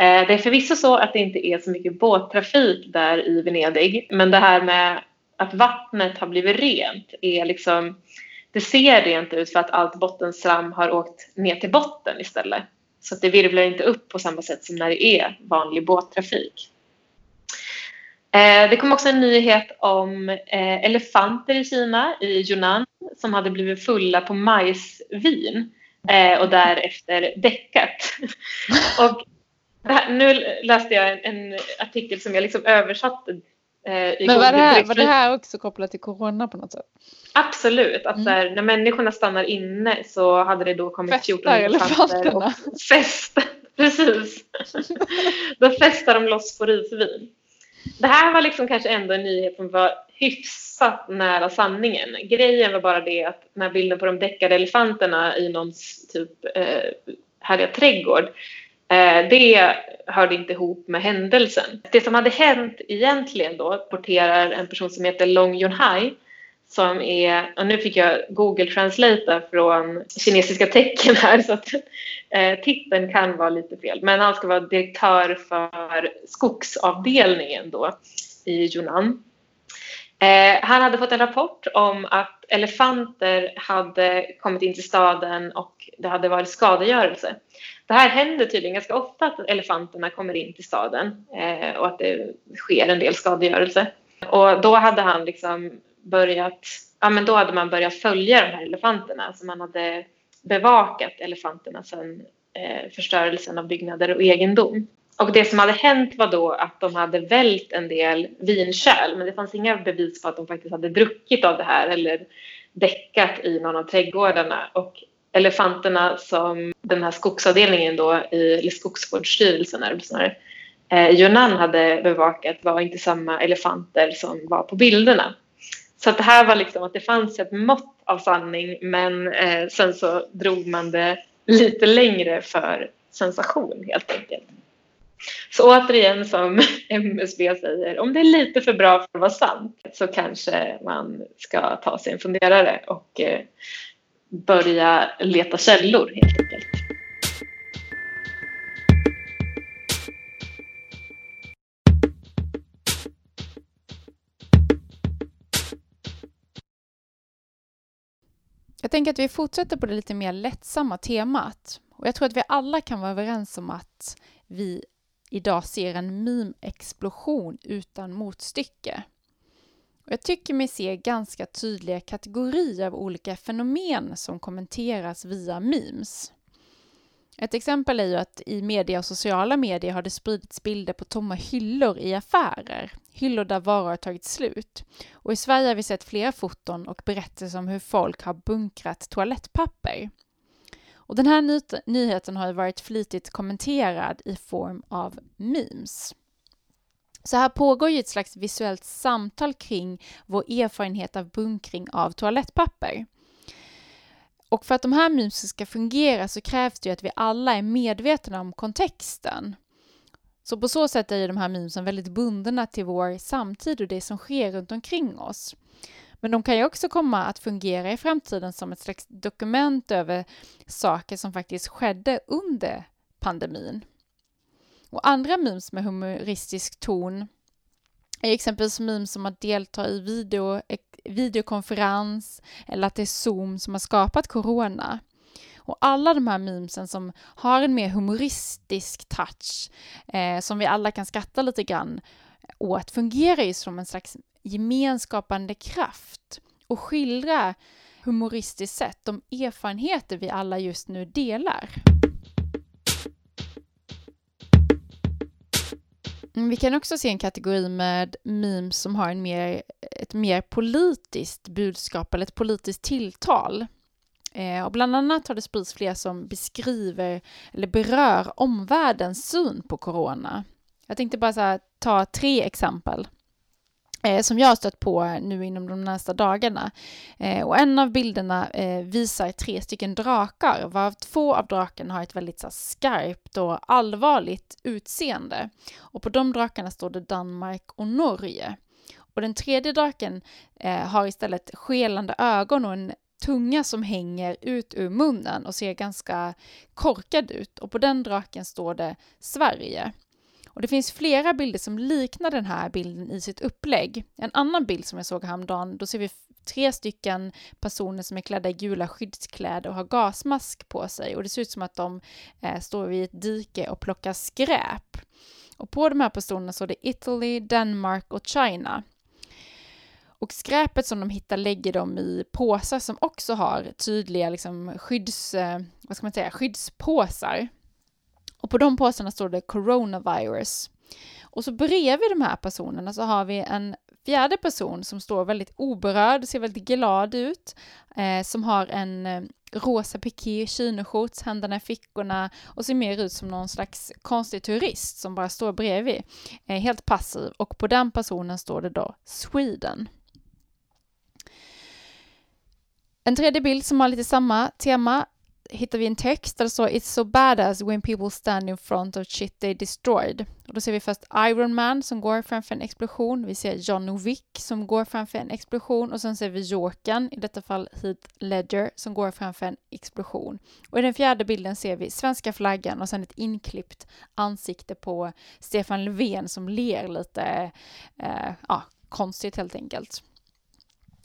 Eh, det är förvisso så att det inte är så mycket båttrafik där i Venedig men det här med att vattnet har blivit rent är liksom det ser rent ut för att allt bottenslam har åkt ner till botten istället. Så att det virvlar inte upp på samma sätt som när det är vanlig båttrafik. Eh, det kom också en nyhet om eh, elefanter i Kina, i Yunnan, som hade blivit fulla på majsvin eh, och därefter däckat. *laughs* och nu läste jag en, artikel som jag liksom översatte Eh, Men var det, här, var det här också kopplat till corona på något sätt? Absolut. Att mm. där, när människorna stannar inne så hade det då kommit Festar 14 elefanter och fest. *laughs* Precis. då festar de loss på risvin. Det här var liksom kanske ändå en nyhet som var hyfsat nära sanningen. Grejen var bara det att den här bilden på de däckade elefanterna i någons typ eh, härliga trädgård Eh, det hörde inte ihop med händelsen. Det som hade hänt egentligen då rapporterar en person som heter Long Yunhai som är, och nu fick jag Google Translate från kinesiska tecken här så att eh, titeln kan vara lite fel. Men han ska vara direktör för skogsavdelningen då i Yunnan. Eh, han hade fått en rapport om att elefanter hade kommit in till staden och det hade varit skadegörelse. Det här händer tydligen ganska ofta att elefanterna kommer in till staden eh, och att det sker en del skadegörelse. Och då hade han liksom börjat, ja men då hade man börjat följa de här elefanterna. Alltså man hade bevakat elefanterna sedan eh, förstörelsen av byggnader och egendom. Och det som hade hänt var då att de hade vält en del vinkärl men det fanns inga bevis på att de faktiskt hade druckit av det här eller däckat i någon av trädgårdarna. Och elefanterna som den här skogsavdelningen då, i, eller skogsvårdsstyrelsen är det snarare, eh, Yunnan hade bevakat var inte samma elefanter som var på bilderna. Så att det här var liksom att det fanns ett mått av sanning men eh, sen så drog man det lite längre för sensation helt enkelt. Så återigen som *laughs* MSB säger, om det är lite för bra för att vara sant så kanske man ska ta sig en funderare och eh, börja leta källor helt enkelt. Jag tänker att vi fortsätter på det lite mer lättsamma temat. Och jag tror att vi alla kan vara överens om att vi idag ser en meme-explosion utan motstycke. Och jag tycker mig se ganska tydliga kategorier av olika fenomen som kommenteras via memes. Ett exempel är ju att i media och sociala medier har det spridits bilder på tomma hyllor i affärer. Hyllor där varor har tagit slut. Och i Sverige har vi sett flera foton och berättelser om hur folk har bunkrat toalettpapper. Och den här ny nyheten har ju varit flitigt kommenterad i form av memes. Så här pågår ju ett slags visuellt samtal kring vår erfarenhet av bunkring av toalettpapper. Och för att de här memesen ska fungera så krävs det ju att vi alla är medvetna om kontexten. Så på så sätt är ju de här memesen väldigt bundna till vår samtid och det som sker runt omkring oss. Men de kan ju också komma att fungera i framtiden som ett slags dokument över saker som faktiskt skedde under pandemin. Och andra memes med humoristisk ton är exempelvis memes som att delta i video, videokonferens eller att det är Zoom som har skapat corona. Och alla de här memesen som har en mer humoristisk touch, eh, som vi alla kan skratta lite grann åt, fungerar ju som en slags gemenskapande kraft och skildra humoristiskt sett de erfarenheter vi alla just nu delar. Mm, vi kan också se en kategori med memes som har en mer, ett mer politiskt budskap eller ett politiskt tilltal. Eh, och bland annat har det spridits flera som beskriver eller berör omvärldens syn på corona. Jag tänkte bara här, ta tre exempel eh, som jag har stött på nu inom de nästa dagarna. Eh, och en av bilderna eh, visar tre stycken drakar, varav två av drakarna har ett väldigt så, skarpt och allvarligt utseende. Och på de drakarna står det Danmark och Norge. Och den tredje draken eh, har istället skelande ögon och en tunga som hänger ut ur munnen och ser ganska korkad ut. Och på den draken står det Sverige. Och det finns flera bilder som liknar den här bilden i sitt upplägg. En annan bild som jag såg häromdagen, då ser vi tre stycken personer som är klädda i gula skyddskläder och har gasmask på sig och det ser ut som att de eh, står vid ett dike och plockar skräp. Och på de här personerna står det Italy, Denmark och China. Och skräpet som de hittar lägger de i påsar som också har tydliga liksom, skydds, eh, vad ska man säga, skyddspåsar. Och på de påsarna står det coronavirus. Och så bredvid de här personerna så har vi en fjärde person som står väldigt oberörd, ser väldigt glad ut, eh, som har en eh, rosa piké, chinoshorts, händerna i fickorna och ser mer ut som någon slags konstig turist som bara står bredvid, eh, helt passiv. Och på den personen står det då Sweden. En tredje bild som har lite samma tema hittar vi en text där det står It's so badass when people stand in front of shit they destroyed. Och då ser vi först Iron Man som går framför en explosion. Vi ser John Wick som går framför en explosion och sen ser vi Jokern, i detta fall Heath Ledger, som går framför en explosion. Och i den fjärde bilden ser vi svenska flaggan och sen ett inklippt ansikte på Stefan Löfven som ler lite eh, ja, konstigt helt enkelt.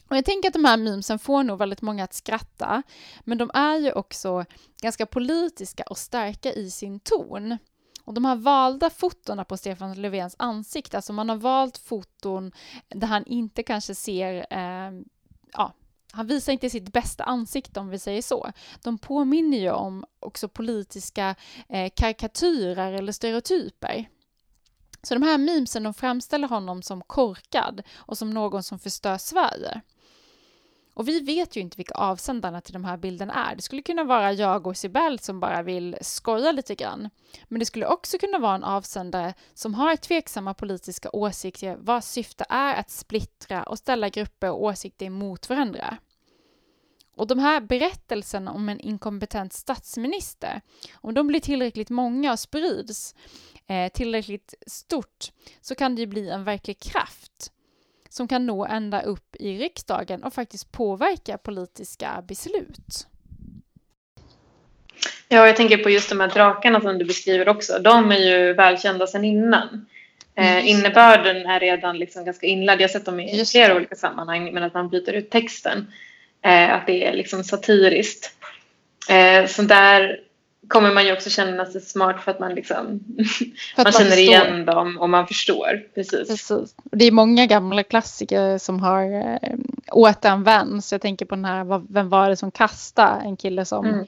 Och jag tänker att de här memesen får nog väldigt många att skratta, men de är ju också ganska politiska och starka i sin ton. Och de här valda fotona på Stefan Löfvens ansikte, alltså man har valt foton där han inte kanske ser, eh, ja, han visar inte sitt bästa ansikte om vi säger så. De påminner ju om också politiska eh, karikatyrer eller stereotyper. Så de här memesen de framställer honom som korkad och som någon som förstör Sverige. Och vi vet ju inte vilka avsändarna till de här bilderna är. Det skulle kunna vara jag och Sibel som bara vill skoja lite grann. Men det skulle också kunna vara en avsändare som har tveksamma politiska åsikter vars syfte är att splittra och ställa grupper och åsikter mot varandra. Och de här berättelserna om en inkompetent statsminister, om de blir tillräckligt många och sprids eh, tillräckligt stort så kan det ju bli en verklig kraft som kan nå ända upp i riksdagen och faktiskt påverka politiska beslut. Ja, jag tänker på just de här drakarna som du beskriver också. De är ju välkända sedan innan. Eh, mm. innebörden är redan liksom ganska inlärd. Jag har sett dem i just flera det. olika sammanhang, men att man byter ut texten. Eh, att det är liksom satiriskt. Eh, så där kommer man ju också känna sig smart för att man liksom *laughs* för man, man känner igen dem och man förstår. Precis. Precis. Det är många gamla klassiker som har äh, återanvänts. Jag tänker på den här Vem var det som kastade? En kille som mm.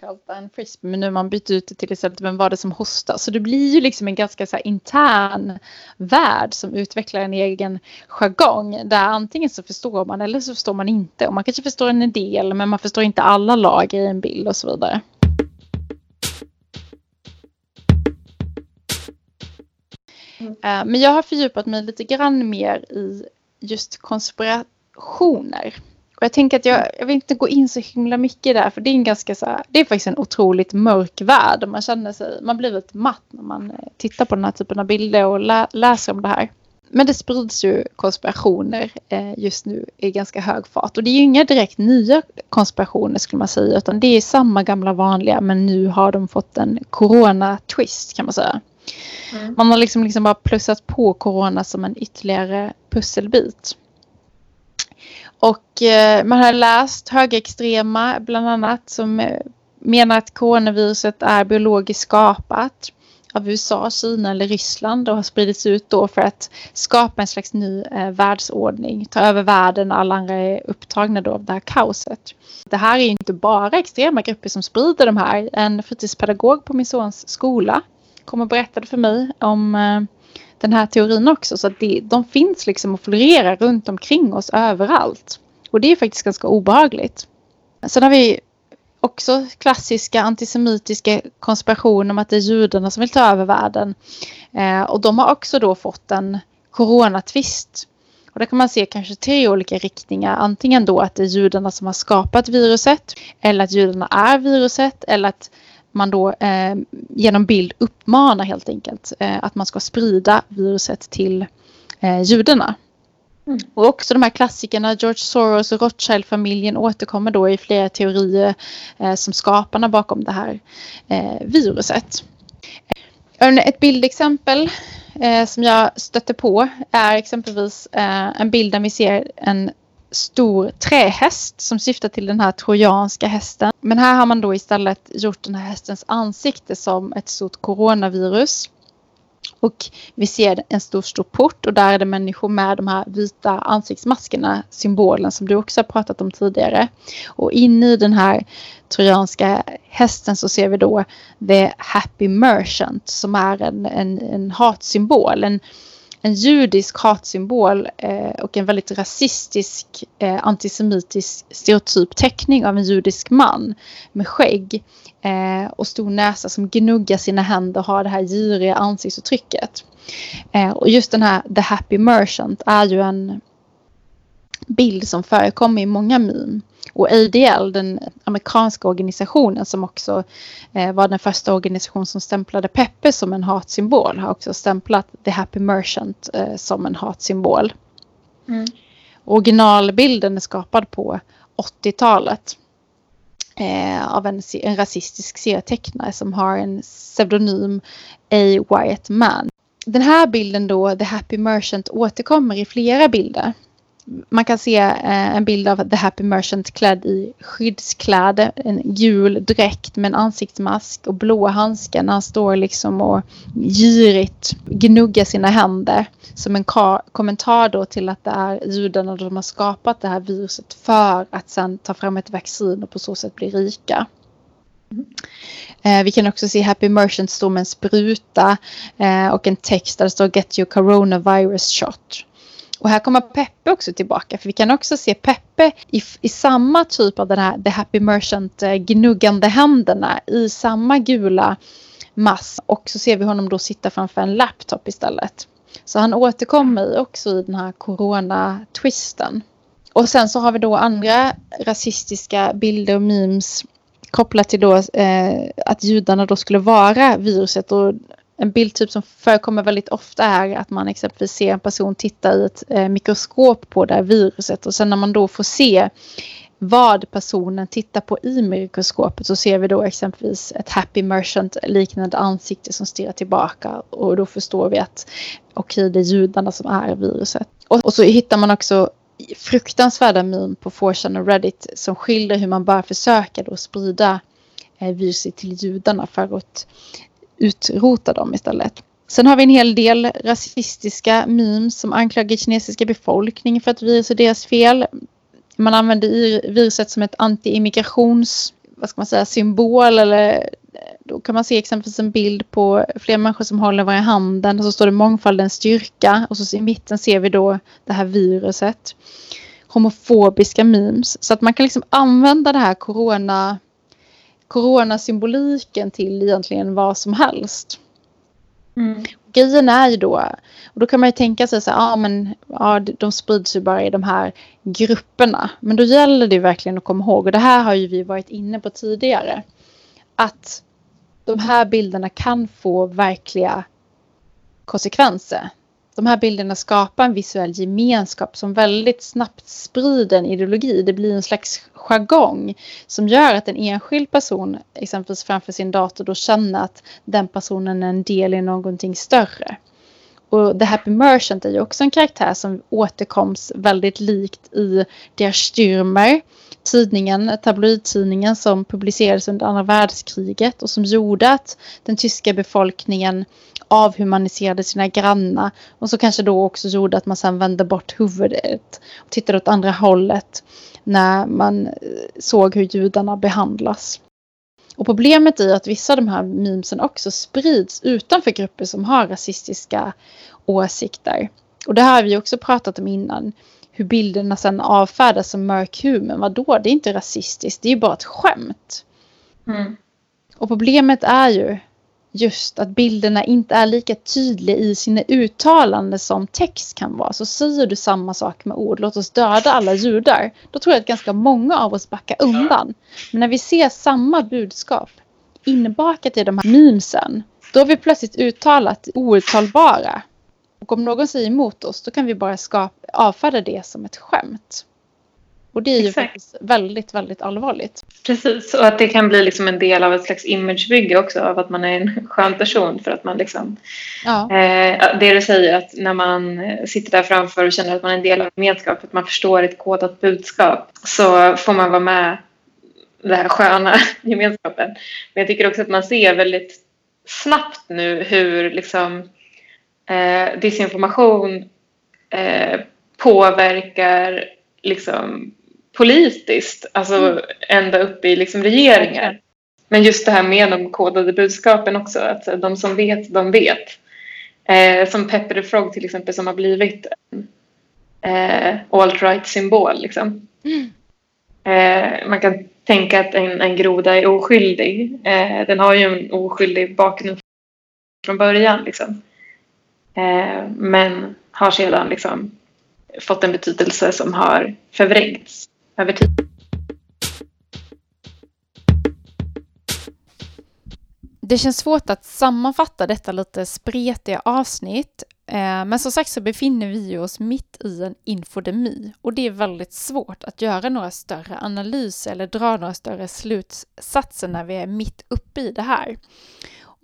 kastade en frisbee men nu har man bytt ut det till istället Vem var det som hostade? Så det blir ju liksom en ganska så intern värld som utvecklar en egen jargong där antingen så förstår man eller så förstår man inte och man kanske förstår en del men man förstår inte alla lager i en bild och så vidare. Mm. Eh, men jag har fördjupat mig lite grann mer i just konspirationer. Och jag tänker att jag, jag vill inte gå in så himla mycket där för det är en ganska så här, det är faktiskt en otroligt mörk värld. Man känner sig, man blir lite matt när man eh, tittar på den här typen av bilder och lä, läser om det här. Men det sprids ju konspirationer eh, just nu i ganska hög fart. Och det är ju inga direkt nya konspirationer skulle man säga utan det är samma gamla vanliga men nu har de fått en corona-twist kan man säga. Mm. Man har liksom, liksom bara plussat på corona som en ytterligare pusselbit. Och eh, man har läst högerextrema bland annat som eh, menar att coronaviruset är biologiskt skapat av USA, Kina eller Ryssland och har spridits ut då för att skapa en slags ny eh, världsordning, ta över världen och alla andra är upptagna då av det här kaoset. Det här är inte bara extrema grupper som sprider de här. En fritidspedagog på min sons skola kom och berättade för mig om eh, den här teorin också. Så att det, de finns liksom och florerar runt omkring oss överallt. Och det är faktiskt ganska obehagligt. Sen har vi också klassiska antisemitiska konspirationer om att det är judarna som vill ta över världen. Eh, och de har också då fått en coronatvist. Och där kan man se kanske tre olika riktningar. Antingen då att det är judarna som har skapat viruset. Eller att judarna är viruset. Eller att man då eh, genom bild uppmanar helt enkelt eh, att man ska sprida viruset till eh, judarna. Mm. Och också de här klassikerna, George Soros och Rothschild-familjen återkommer då i flera teorier eh, som skaparna bakom det här eh, viruset. Ett bildexempel eh, som jag stötte på är exempelvis eh, en bild där vi ser en stor trähäst som syftar till den här trojanska hästen. Men här har man då istället gjort den här hästens ansikte som ett stort coronavirus. Och vi ser en stor, stor port och där är det människor med de här vita ansiktsmaskerna, symbolen som du också har pratat om tidigare. Och inne i den här trojanska hästen så ser vi då The Happy Merchant som är en, en, en hatsymbol. En, en judisk hatsymbol eh, och en väldigt rasistisk eh, antisemitisk stereotyp teckning av en judisk man med skägg eh, och stor näsa som gnuggar sina händer och har det här giriga ansiktsuttrycket. Eh, och just den här The Happy Merchant är ju en bild som förekommer i många meme. Och ADL, den amerikanska organisationen som också eh, var den första organisation som stämplade Peppe som en hatsymbol har också stämplat The Happy Merchant eh, som en hatsymbol. Mm. Originalbilden är skapad på 80-talet eh, av en, en rasistisk serietecknare som har en pseudonym A. Wyatt Man. Den här bilden då, The Happy Merchant, återkommer i flera bilder man kan se eh, en bild av The Happy Merchant klädd i skyddskläder. En gul dräkt med en ansiktsmask och blåa handskar när han står liksom och girigt gnuggar sina händer. Som en kommentar då till att det är judarna som har skapat det här viruset för att sen ta fram ett vaccin och på så sätt bli rika. Eh, vi kan också se Happy Merchant stå med en spruta eh, och en text där det står Get your coronavirus shot. Och här kommer Peppe också tillbaka för vi kan också se Peppe i, i samma typ av den här The Happy Merchant eh, gnuggande händerna i samma gula mask och så ser vi honom då sitta framför en laptop istället. Så han återkommer också i den här corona-twisten. Och sen så har vi då andra rasistiska bilder och memes kopplat till då eh, att judarna då skulle vara viruset och en bildtyp som förekommer väldigt ofta är att man exempelvis ser en person titta i ett eh, mikroskop på det här viruset och sen när man då får se vad personen tittar på i mikroskopet så ser vi då exempelvis ett happy merchant liknande ansikte som stirrar tillbaka och då förstår vi att okej okay, det är judarna som är viruset. Och, och så hittar man också fruktansvärda meme på 4 och Reddit som skildrar hur man bara försöker då sprida eh, viruset till judarna för att utrota dem istället. Sen har vi en hel del rasistiska memes som anklagar kinesiska befolkningen för att virus är deras fel. Man använder viruset som ett anti-immigrations vad ska man säga, symbol eller då kan man se exempelvis en bild på flera människor som håller varandra i handen och så står det mångfaldens styrka och så i mitten ser vi då det här viruset. Homofobiska memes så att man kan liksom använda det här corona coronasymboliken till egentligen vad som helst. Mm. Grejen är ju då, och då kan man ju tänka sig så här, ja men ja, de sprids ju bara i de här grupperna. Men då gäller det verkligen att komma ihåg, och det här har ju vi varit inne på tidigare, att de här bilderna kan få verkliga konsekvenser de här bilderna skapar en visuell gemenskap som väldigt snabbt sprider en ideologi. Det blir en slags jargong som gör att en enskild person exempelvis framför sin dator då känner att den personen är en del i någonting större. Och The Happy Merchant är ju också en karaktär som återkoms väldigt likt i Der Stürmer, tidningen, tabloidtidningen som publicerades under andra världskriget och som gjorde att den tyska befolkningen avhumaniserade sina grannar och så kanske då också gjorde att man sen vände bort huvudet och tittade åt andra hållet när man eh, såg hur judarna behandlas. Och problemet är att vissa av de här memesen också sprids utanför grupper som har rasistiska åsikter. Och det här har vi också pratat om innan. Hur bilderna sen avfärdas som mörk humor. Vadå? Det är inte rasistiskt. Det är ju bara ett skämt. Mm. Och problemet är ju just att bilderna inte är lika tydliga i sina uttalanden som text kan vara. Så säger du samma sak med ord, låt oss döda alla judar. Då tror jag att ganska många av oss backar undan. Men när vi ser samma budskap inbakat i de här memesen, då har vi plötsligt uttalat outtalbara. Och om någon säger emot oss, då kan vi bara skapa, avfärda det som ett skämt. Och det är ju faktiskt väldigt, väldigt allvarligt. Precis, och att det kan bli liksom en del av ett slags imagebygge också av att man är en *laughs* skön person för att man liksom... Ja. Eh, det du säger att när man sitter där framför och känner att man är en del av gemenskap, att man förstår ett kodat budskap så får man vara med den här sköna *laughs* gemenskapen. Men jag tycker också att man ser väldigt snabbt nu hur liksom eh, disinformation eh, påverkar liksom politiskt, alltså mm. ända upp i liksom regeringar. Men just det här med de kodade budskapen också, att de som vet, de vet. Eh, som Pepper the Frog till exempel som har blivit en eh, alt-right-symbol. Liksom. Mm. Eh, man kan tänka att en, en groda är oskyldig. Eh, den har ju en oskyldig bakgrund från början. Liksom. Eh, men har sedan liksom fått en betydelse som har förvrängts över tid. Det känns svårt att sammanfatta detta lite spretiga avsnitt. Eh, men som sagt så befinner vi oss mitt i en infodemi och det är väldigt svårt att göra några större analyser eller dra några större slutsatser när vi är mitt uppe i det här.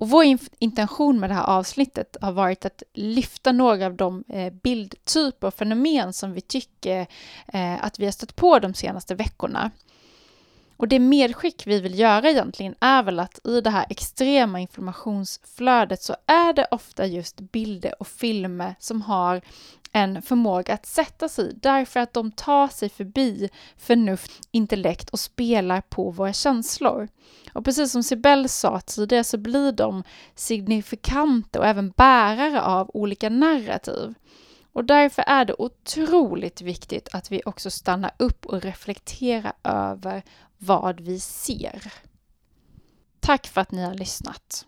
Och vår intention med det här avsnittet har varit att lyfta några av de eh, bildtyper och fenomen som vi tycker eh, att vi har stött på de senaste veckorna. Och det medskick vi vill göra egentligen är väl att i det här extrema informationsflödet så är det ofta just bilder och filmer som har en förmåga att sätta sig därför att de tar sig förbi förnuft, intellekt och spelar på våra känslor. Och precis som Sibel sa tidigare så blir de signifikanta och även bärare av olika narrativ. Och därför är det otroligt viktigt att vi också stannar upp och reflekterar över vad vi ser. Tack för att ni har lyssnat.